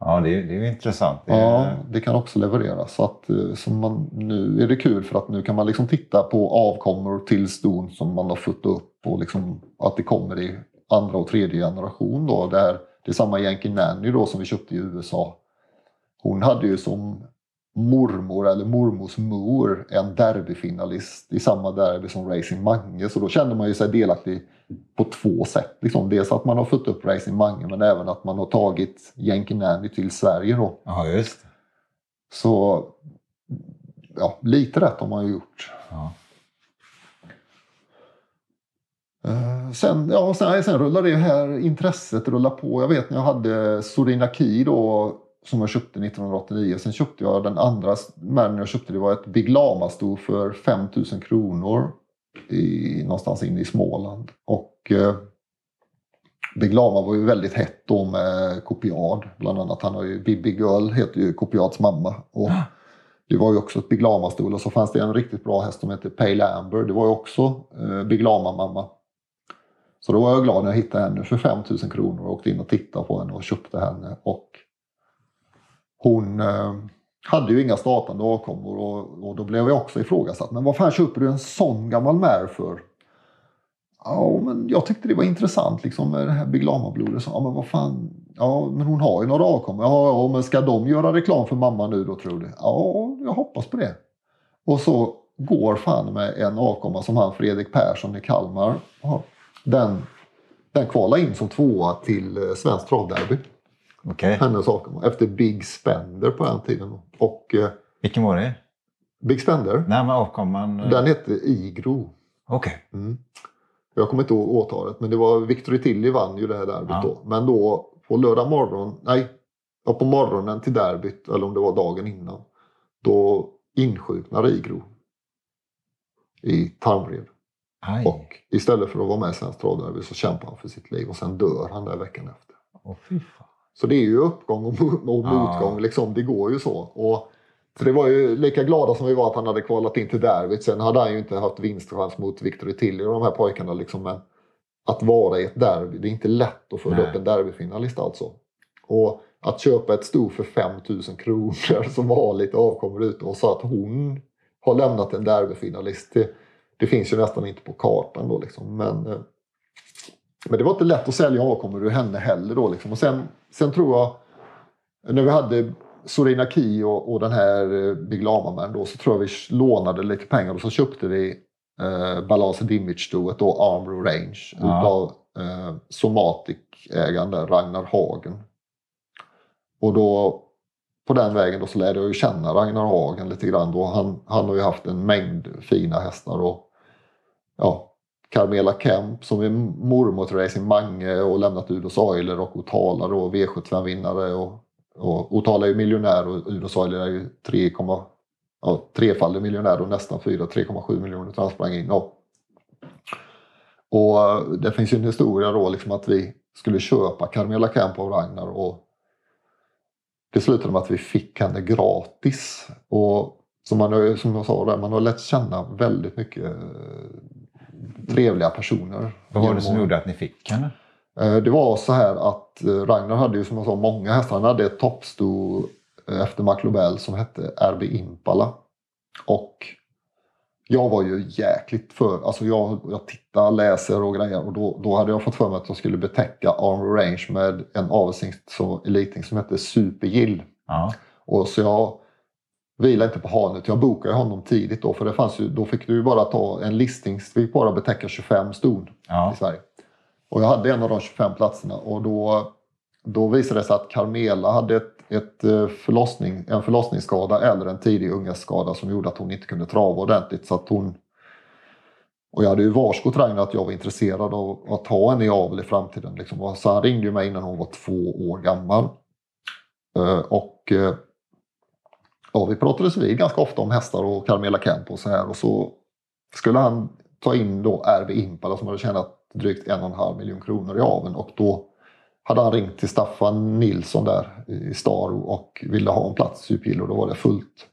Ja, det är, det är intressant. Det är... Ja, det kan också leverera. Så att eh, så man, nu är det kul för att nu kan man liksom titta på avkommor till ston som man har fått upp och liksom att det kommer i andra och tredje generation. Då, där det är samma Yankee Nanny då som vi köpte i USA. Hon hade ju som mormor eller mormors mor en derbyfinalist i samma derby som Racing Mange. Så då känner man ju sig delaktig på två sätt. Liksom dels att man har fått upp Racing Mange men även att man har tagit Yankee Nanny till Sverige. Då. Ja, just Så ja, lite rätt har man ju gjort. Ja. Uh, sen, ja, sen, sen rullar det här intresset rullar på. Jag vet när jag hade Sorina Ki då som jag köpte 1989. Sen köpte jag den andra märken jag köpte. Det var ett Big Lama-sto för 5000 kronor. I, någonstans inne i Småland. Och eh, Big Lama var ju väldigt hett då med Kopiad. Bland annat. Han har ju, Bibi Girl heter ju Kopiads mamma. Och det var ju också ett Big Lama-stol. Och så fanns det en riktigt bra häst som heter Pale Amber. Det var ju också eh, Big Lama-mamma. Så då var jag glad när jag hittade henne för 5000 kronor och åkte in och tittade på henne och köpte henne. Och hon eh, hade ju inga startande avkommor och, och då blev jag också ifrågasatt. Men vad fan köper du en sån gammal mär för? Ja, men jag tyckte det var intressant liksom med det här Big Lama-blodet. Ja, men vad fan. Ja, men hon har ju några avkommor. Ja, ja, men ska de göra reklam för mamma nu då tror du? Ja, jag hoppas på det. Och så går fan med en avkomma som han Fredrik Persson i Kalmar. Den, den kvalar in som tvåa till eh, Svenskt travderby. Okay. Hennes avkomma. Efter Big Spender på den tiden. Och, eh, Vilken var det? Big Spender? Nej, men avkomman... Den hette Igro. Okej. Okay. Mm. Jag kommer inte ihåg årtalet, men det var Victor Tilly vann ju det här derbyt ja. då. Men då på lördag morgon, nej, på morgonen till derbyt, eller om det var dagen innan, då insjuknar Igro i tarmvred. Och istället för att vara med i Svenskt travderby så kämpar han för sitt liv och sen dör han där veckan efter. Åh, fy fan. Så det är ju uppgång och, motgång. Ja. Liksom. Det går ju så. Och, så det var ju lika glada som vi var att han hade kvalat in till derbyt. Sen hade han ju inte haft vinstchans mot Victor Tilly och de här pojkarna. Liksom. Men att vara i ett derby, det är inte lätt att föda upp en derbyfinalist alltså. Och att köpa ett sto för 5000 kronor som har lite avkommor ute och så att hon har lämnat en derbyfinalist. Det, det finns ju nästan inte på kartan då liksom. Men, eh, men det var inte lätt att sälja avkommor ur henne heller då liksom. Och sen, sen tror jag, när vi hade Sorina Ki och, och den här eh, Big Lama då så tror jag vi lånade lite pengar och så köpte vi eh, Balance Dimage-stoet då, Armor Range ja. utav eh, Somatic-ägaren Ragnar Hagen. Och då på den vägen då så lärde jag ju känna Ragnar Hagen lite grann. Då. Han, han har ju haft en mängd fina hästar. Och, ja, Carmela Kemp som är mormor till Racing Mange och lämnat Udos Oiler och Otala då, V75-vinnare. Och, och Otala är ju miljonär och Udos Oiler är ju 3, ja, trefaldig miljonär och nästan 4, 3,7 miljoner som han sprang in. Och, och det finns ju en historia då liksom att vi skulle köpa Carmela Kemp av Ragnar och det slutade med att vi fick henne gratis. Och som, man, som jag sa, där, man har lärt känna väldigt mycket eh, trevliga personer. Vad var det som gjorde att ni fick henne? Eh, det var så här att Ragnar hade ju som jag sa många hästar. Han hade ett toppsto efter McLobel som hette RB Impala. Och jag var ju jäkligt för, alltså jag, jag tittar, läser och grejer och då, då hade jag fått för mig att jag skulle betäcka Armor Range med en avelsingst som, eliting som hette Supergill. Ja. Och så jag vilade inte på hanet. Jag bokade honom tidigt då för det fanns ju, då fick du ju bara ta en listning, vi fick bara betäcka 25 ston ja. i Sverige. Och jag hade en av de 25 platserna och då, då visade det sig att Carmela hade ett ett eh, förlossning, en förlossningsskada eller en tidig unghästskada som gjorde att hon inte kunde trava ordentligt. Så att hon, och jag hade ju varskott Ragnar att jag var intresserad av att ha henne i avel i framtiden. Liksom. Så han ringde mig innan hon var två år gammal. Eh, och eh, ja, vi pratades vid ganska ofta om hästar och Carmela Kemp och så här. Och så skulle han ta in då RB Impala som hade tjänat drygt en och en halv miljon kronor i aveln och då hade han ringt till Staffan Nilsson där i Staro och ville ha en plats i Supergill och då var det fullt.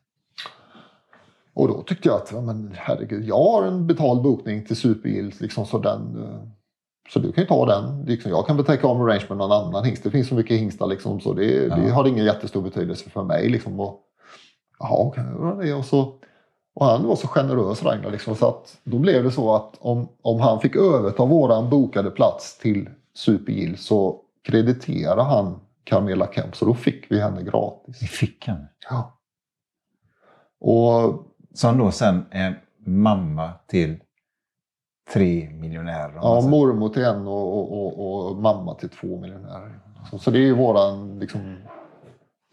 Och då tyckte jag att, men herregud, jag har en betald bokning till Supergill liksom, så den eh, så du kan ju ta den. Liksom, jag kan betäcka om arrange med någon annan hingst. Det finns så mycket hingstar liksom, så det, ja. det har ingen jättestor betydelse för mig. Liksom, och, jaha, kan jag göra det? Och, så, och han var så generös Ragnar. Liksom, så att då blev det så att om, om han fick överta våran bokade plats till Supergill så krediterade han Carmela Kemp så då fick vi henne gratis. Vi fick henne? Ja. Och, Som då sen är mamma till tre miljonärer? Ja, mormor till en och, och, och, och, mamma till två miljonärer. Så, så det är ju våran liksom,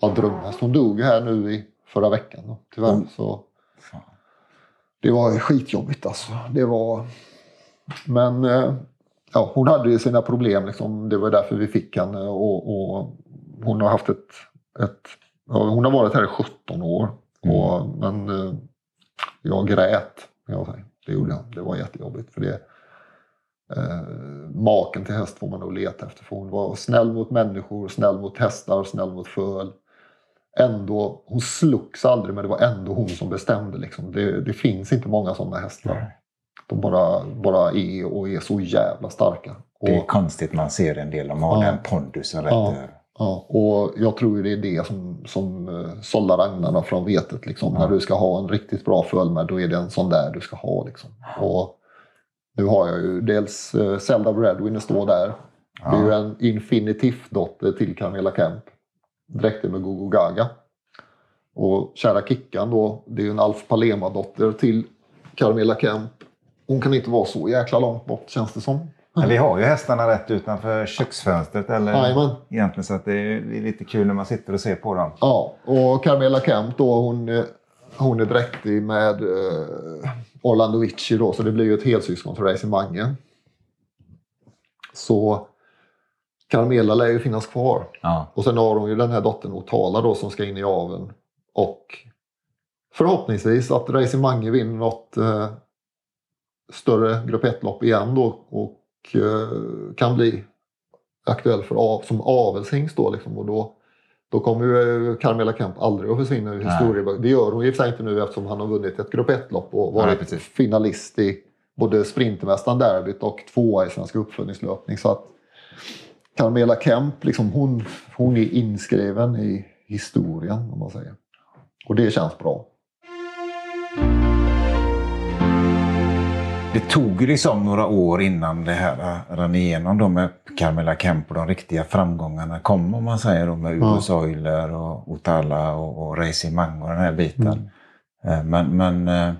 ja, drömhäst. Hon dog här nu i förra veckan då, tyvärr. Mm. Så, det var skitjobbigt alltså. Det var... Men eh, ja, hon hade ju sina problem. Liksom. Det var därför vi fick henne. Och, och hon har haft ett, ett ja, Hon har varit här i 17 år. Mm. Och, men eh, jag grät. Jag säga. Det gjorde jag. Det var jättejobbigt. För det, eh, maken till häst får man nog leta efter. För hon var snäll mot människor, snäll mot hästar, snäll mot föl. Ändå, hon slogs aldrig men det var ändå hon som bestämde. Liksom. Det, det finns inte många sådana hästar. De bara, bara är och är så jävla starka. Det är konstigt man ser en del, de har ja, den pondusen rätt ja, ja, och jag tror det är det som, som uh, sållar agnarna från vetet. Liksom. Ja. När du ska ha en riktigt bra följd då är det en sån där du ska ha. Liksom. Och nu har jag ju dels uh, Zelda Breadwinner står där. Det är ju en infinitiv-dotter till Camilla Kemp. Dräkter med Gogo Gaga. Och kära Kickan då, det är ju en Alf Palema-dotter till Carmela Kemp. Hon kan inte vara så jäkla långt bort känns det som. Men vi har ju hästarna rätt utanför köksfönstret. Eller, Jajamän. egentligen, så att det är lite kul när man sitter och ser på dem. Ja, och Carmela Kemp då, hon, hon är dräktig med eh, Orlando Vici då, så det blir ju ett helsyskon till Racing Mange. Så Carmela lär ju finnas kvar. Ja. Och sen har hon ju den här dottern Otala då som ska in i aveln. Och förhoppningsvis att Racing Mange vinner något eh, större grupp 1-lopp igen då och eh, kan bli aktuell för, som avelshingst då. Liksom, och då, då kommer ju Carmela Kemp aldrig att försvinna ur historieböckerna. Det gör hon och för sig inte nu eftersom han har vunnit ett grupp 1-lopp och varit Nej, finalist i både Sprintermästaren Derbyt och tvåa i Svensk uppföljningslöpning. Så att Carmela Kemp, liksom, hon, hon är inskriven i historien om man säger. Och det känns bra. Det tog ju liksom några år innan det här rann igenom då med Carmela Kemp och de riktiga framgångarna kom om man säger då med Udo Soiler och Otala och, och Racing Mango och den här biten. Mm. Men, men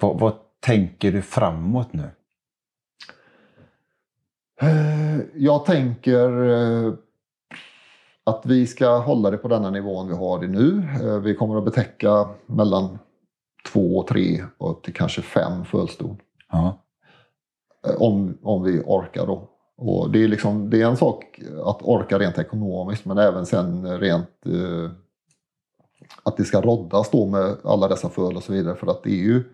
vad, vad tänker du framåt nu? Jag tänker att vi ska hålla det på denna nivån vi har det nu. Vi kommer att betäcka mellan två, tre och upp till kanske fem fölston. Ja. Eh, om, om vi orkar då. Och det, är liksom, det är en sak att orka rent ekonomiskt men även sen rent eh, att det ska roddas då med alla dessa föl och så vidare för att det är ju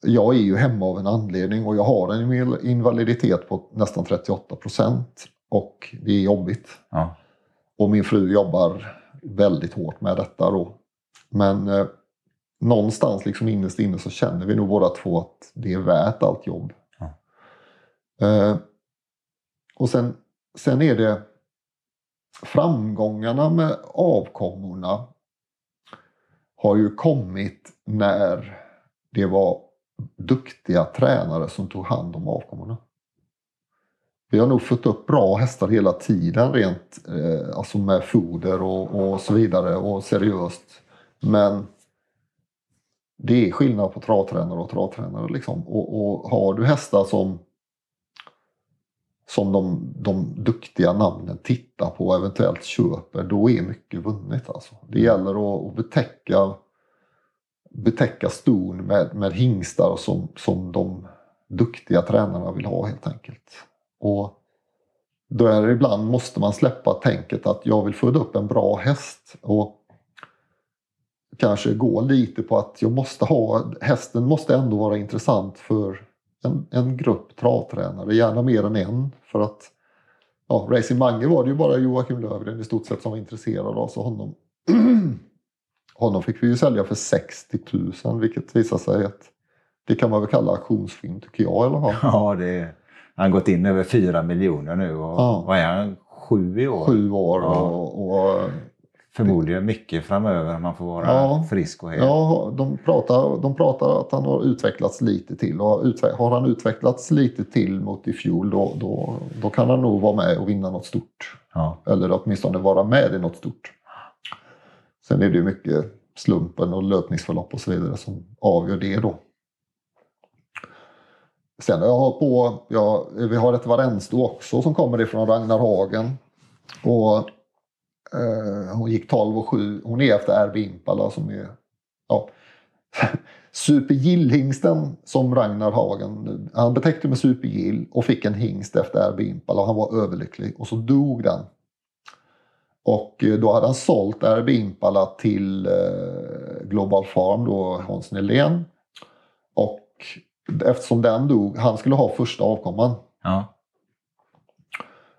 jag är ju hemma av en anledning och jag har en invaliditet på nästan 38 procent och det är jobbigt. Ja. Och min fru jobbar väldigt hårt med detta då. Men eh, någonstans liksom innerst inne så känner vi nog båda två att det är värt allt jobb. Ja. Eh, och sen, sen är det framgångarna med avkommorna har ju kommit när det var duktiga tränare som tog hand om avkommorna. Vi har nog fått upp bra hästar hela tiden rent eh, alltså med foder och, och så vidare och seriöst. Men det är skillnad på travtränare och travtränare. Liksom. Och, och, har du hästar som, som de, de duktiga namnen tittar på och eventuellt köper, då är mycket vunnet. Alltså. Det gäller att, att betäcka, betäcka ston med, med hingstar som, som de duktiga tränarna vill ha helt enkelt. Och då är det ibland måste man släppa tänket att jag vill föda upp en bra häst. Och kanske gå lite på att jag måste ha, hästen måste ändå vara intressant för en, en grupp travtränare, gärna mer än en. För att ja, Racing Mange var det ju bara Joakim Lövgren i stort sett som var intresserad av. Så honom, honom fick vi ju sälja för 60 000 vilket visar sig att det kan man väl kalla auktionsfilm tycker jag. Eller vad? Ja, det är, han gått in över 4 miljoner nu och ja. vad är han? Sju i år? Sju år ja. och, och Förmodligen mycket framöver om man får vara ja, frisk och hel. Ja, de pratar, de pratar att han har utvecklats lite till. Och har han utvecklats lite till mot i fjol då, då, då kan han nog vara med och vinna något stort. Ja. Eller åtminstone vara med i något stort. Sen är det ju mycket slumpen och löpningsförlopp och så vidare som avgör det då. Sen har jag på, ja, vi har ett Varensto också som kommer ifrån Ragnar Hagen. Och eh, hon gick 12 och 7. Hon är efter RB Impala som är... Ja. <laughs> supergillhingsten som Ragnar Hagen, han betäckte med Supergill och fick en hingst efter RB Impala och han var överlycklig och så dog den. Och eh, då hade han sålt RB Impala till uh, Global Farm, då Hans Nylén. Och eftersom den dog, han skulle ha första avkomman. Ja.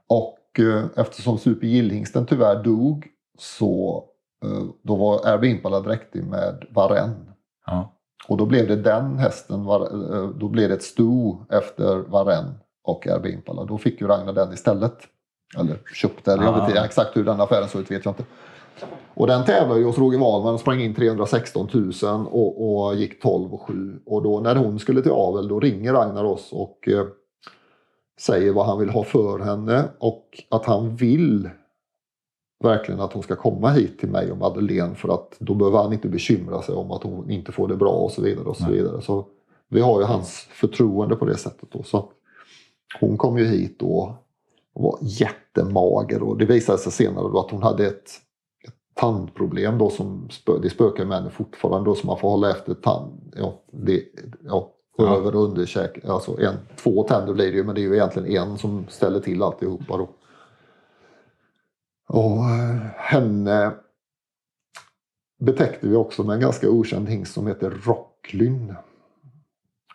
Och Eh, eftersom Super Gillhingsten tyvärr dog så eh, då var Air Impala dräktig med Varen. Ja. Och då blev det den hästen, eh, då blev det ett sto efter Varen och Air Impala. Då fick ju Ragnar den istället. Eller köpte, eller jag vet inte exakt hur den affären såg ut vet jag inte. Och den tävlade ju hos Roger Wahlman och sprang in 316 000 och, och gick 12 och 7. Och då när hon skulle till avel då ringer Ragnar oss och säger vad han vill ha för henne och att han vill verkligen att hon ska komma hit till mig och Madeleine för att då behöver han inte bekymra sig om att hon inte får det bra och så vidare. och så vidare. Så vi har ju hans förtroende på det sättet. Då. Så hon kom ju hit då och var jättemager och det visade sig senare att hon hade ett, ett tandproblem då som spö, det spökar med henne fortfarande då så man får hålla efter tand. Ja, det, ja, ja. över och underkäk. Alltså en, två tänder blir det ju men det är ju egentligen en som ställer till alltihopa då. Och eh, henne betäckte vi också med en ganska okänd hingst som heter Rocklyn.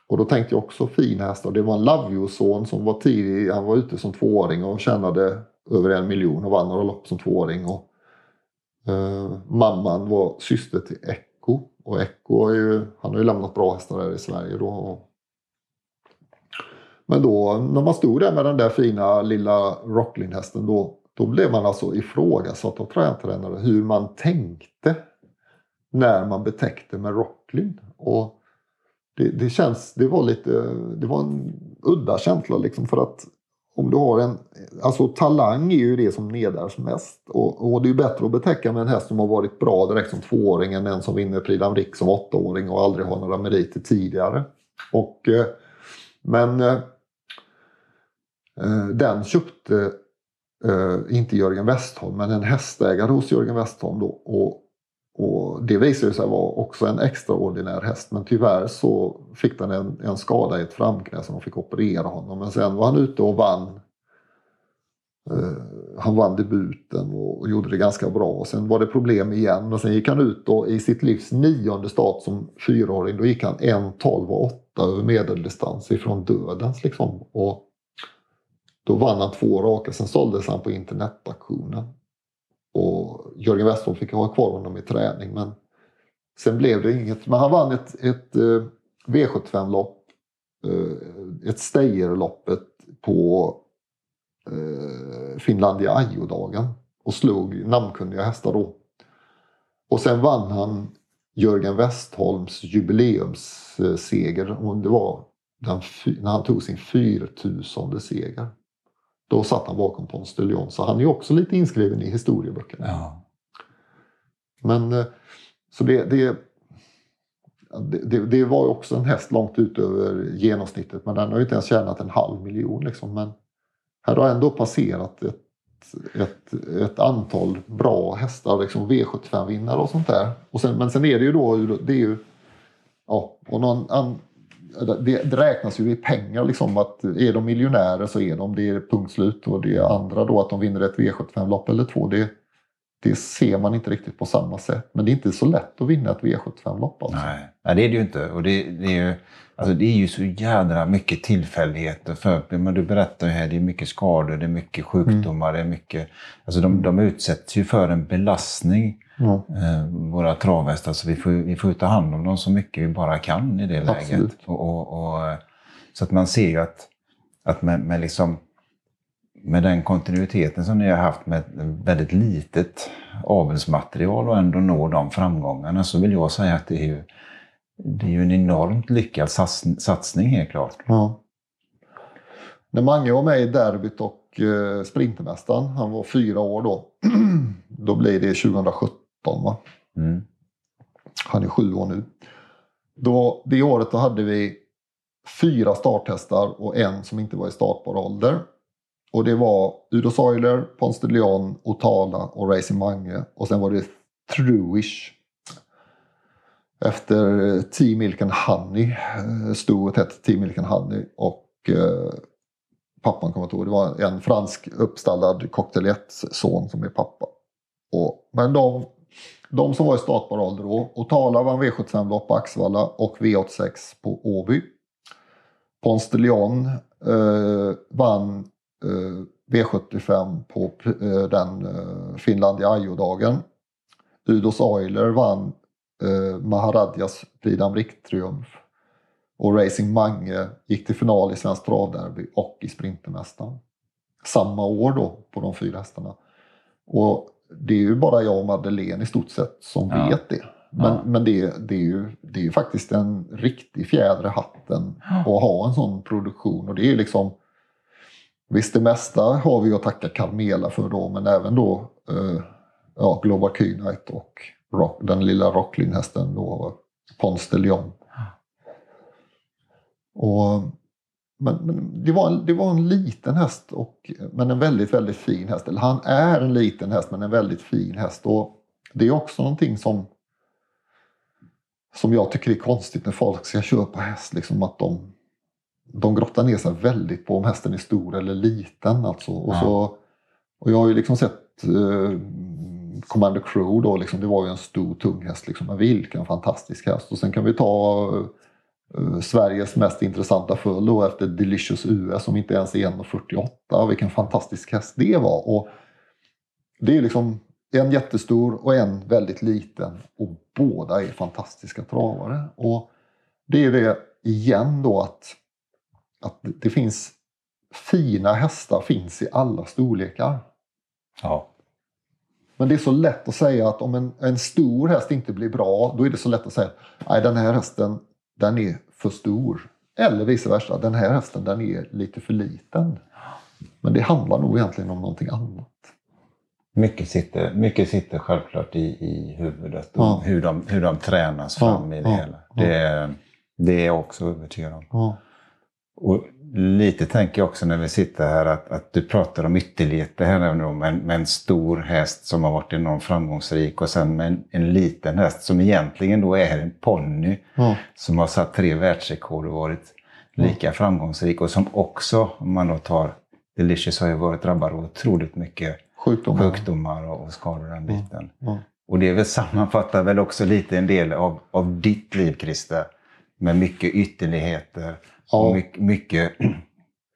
Och då tänkte jag också fin häst. Och det var en Lavio-son som var tidig. Han var ute som tvååring och tjänade över en miljon och vann några lopp som tvååring. Och, eh, mamman var syster till Echo. Och Echo är ju, han har ju lämnat bra hästar här i Sverige då. Men då när man stod där med den där fina lilla Rocklin-hästen då, då blev man alltså ifrågasatt av tränare hur man tänkte när man betäckte med Rocklin. Och det, det, känns, det var lite, det var en udda känsla liksom för att om du har en, alltså talang är ju det som nedärvs mest. Och, och, det är bättre att betäcka med en häst som har varit bra direkt som tvååring än en som vinner Prix d'Amérique som åttaåring och aldrig har några meriter tidigare. Och, eh, men eh, eh, den köpte inte Jörgen Westholm men en hästägare hos Jörgen Westholm då. Och, och det visade sig vara också en extraordinär häst men tyvärr så fick den en, en skada i ett framknä så de fick operera honom. Men sen var han ute och vann. Uh, han vann debuten och, och, gjorde det ganska bra. Och sen var det problem igen och sen gick han ut och i sitt livs nionde start som fyraåring då gick han 1.12,8 över medeldistans ifrån dödens liksom. Och då vann han två raka, sen såldes han på internetauktionen. Och Jörgen Westholm fick ha kvar honom i träning men sen blev det inget. Men han vann ett, ett eh, V75-lopp, eh, ett Steyr-loppet på eh, Finlandia Ajo-dagen och slog namnkunniga hästar då. Och sen vann han Jörgen Westholms jubileumsseger. Det var den, när han tog sin 4000 seger. Då satt han bakom Ponce de Leon, så han är också lite inskriven i historieböckerna. Ja. Men eh, så det, det, det, det var också en häst långt utöver genomsnittet men den har ju inte ens tjänat en halv miljon. Liksom. Men här har ändå passerat ett, ett, ett antal bra hästar, liksom V75-vinnare och sånt där. Och sen, men sen är det ju då, det är ju, ja, och någon, an, det, det, räknas ju i pengar liksom att är de miljonärer så är de det, är punkt slut. Och det andra då att de vinner ett V75-lopp eller två, det, det ser man inte riktigt på samma sätt. Men det är inte så lätt att vinna ett V75-lopp. Alltså. Nej. Nej, det är det ju inte. Och det, det, är ju, alltså det är ju så jädra mycket tillfälligheter. För, men du berättar ju här, det är mycket skador, det är mycket sjukdomar, mm. det är mycket... Alltså de, de utsätts ju för en belastning, mm. våra travhästar. Så vi får, vi får ta hand om dem så mycket vi bara kan i det läget. Och, och, och, så att man ser ju att, att med, med liksom med den kontinuiteten som ni har haft med väldigt litet avelsmaterial och ändå nå de framgångarna så vill jag säga att det är ju, det är ju en enormt lyckad satsning helt klart. Ja. När Mange var med i derbyt och eh, Sprintermästaren, han var fyra år då, <clears throat> då blir det 2017 va? Mm. Han är sju år nu. Då, det året då hade vi fyra starthästar och en som inte var i startbar ålder. Och det var Udo Soiler, Ponce de Leon, Otala och Racing Mange. Och sen var det Truish. Efter Team Milk and Honey. Eh, Stoet hette Team Milk and Honey. Och eh, pappan kommer inte ihåg. Det var en fransk uppstallad son som är pappa. Och, men de, de som var i startbar ålder då. Otala vann V75-lopp på Axvalla och V86 på Åby. Pons de Leon eh, vann Eh, V75 på eh, den eh, Finlandia Ajo-dagen. Udos Euler vann eh, Maharadjas Prix d'Amérique-triumf. Och Racing Mange gick till final i Svenskt Travderby och i Sprintermästaren. Samma år då på de fyra hästarna. Och det är ju bara jag och Madeleine i stort sett som ja. vet det. Men, ja. men det, det, är ju, det är ju faktiskt en riktig fjäder i hatten att ha en sån produktion. Och det är liksom Visst, det mesta har vi att tacka Carmela för då, men även då eh, ja, Global Kynite och rock, den lilla Rocklin-hästen då, Ponce de Leon. Och, men, men det, var en, det var en liten häst, och, men en väldigt, väldigt fin häst. Eller han är en liten häst, men en väldigt fin häst. Och det är också någonting som som jag tycker är konstigt när folk ska köpa häst. Liksom att de de grottar ner sig väldigt på om hästen är stor eller liten. Alltså. Och, så, och jag har ju liksom sett eh, Commander Crew då, liksom, det var ju en stor tung häst. Liksom, men vilken fantastisk häst. Och sen kan vi ta Sveriges mest intressanta full då efter Delicious US som inte ens är 1,48. Vilken fantastisk häst det var. Och det är liksom en jättestor och en väldigt liten och båda är fantastiska travare. Och det är det igen då att att det finns fina hästar finns i alla storlekar. Ja. Men det är så lätt att säga att om en, en stor häst inte blir bra, då är det så lätt att säga att den här hästen den är för stor. Eller vice versa, den här hästen den är lite för liten. Men det handlar nog egentligen om någonting annat. Mycket sitter, mycket sitter självklart i, i huvudet Ja. hur, de, hur de tränas fram Ja, i det ja, hela. Det, det är jag också övertygad om. Och lite tänker jag också när vi sitter här att, att du pratar om ytterligheter här nu med, en- med en stor häst som har varit enormt framgångsrik och sen med en, en liten häst som egentligen då är en ponny Ja. som har satt tre världsrekord och varit lika framgångsrik och som också, om man då tar Delicious har ju varit drabbad av otroligt mycket Sjukdomar. sjukdomar och, och skador den biten. Ja. Och det väl <laughs> sammanfattar väl också lite en del av, av ditt liv Christer. Med mycket ytterligheter Ja. och mycket, mycket <clears throat>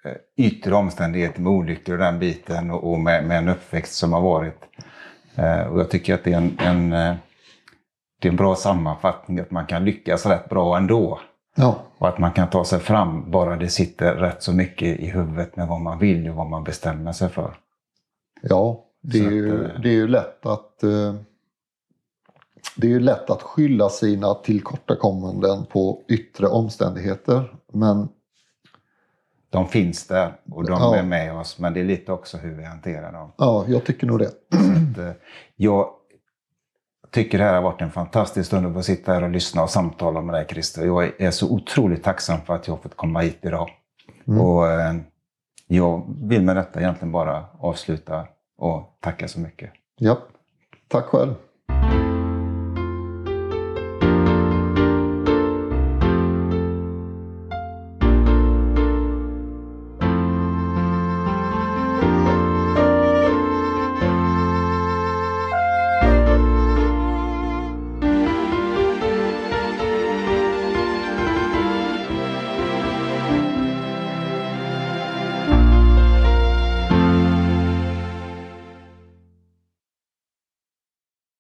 eh, yttre omständigheter med olyckor och den biten och, och med, med en uppväxt som har varit. Eh, och jag tycker att det är en, en, eh, det är en bra sammanfattning att man kan lyckas rätt bra ändå. Ja. Och att man kan ta sig fram bara det sitter rätt så mycket i huvudet med vad man vill och vad man bestämmer sig för. Ja, det är, att, ju, det är ju lätt att eh, det är ju lätt att skylla sina tillkortakommanden på yttre omständigheter. Men De finns där och de Ja. är med oss, men det är lite också hur vi hanterar dem. ja, jag tycker nog det. Att, eh, jag tycker det här har varit en fantastisk stund att få sitta här och lyssna och samtala med dig Christer. Jag är- så otroligt tacksam för att jag har fått komma hit idag. Mm. Och eh, jag vill med detta egentligen bara avsluta och tacka så mycket. Ja, tack själv.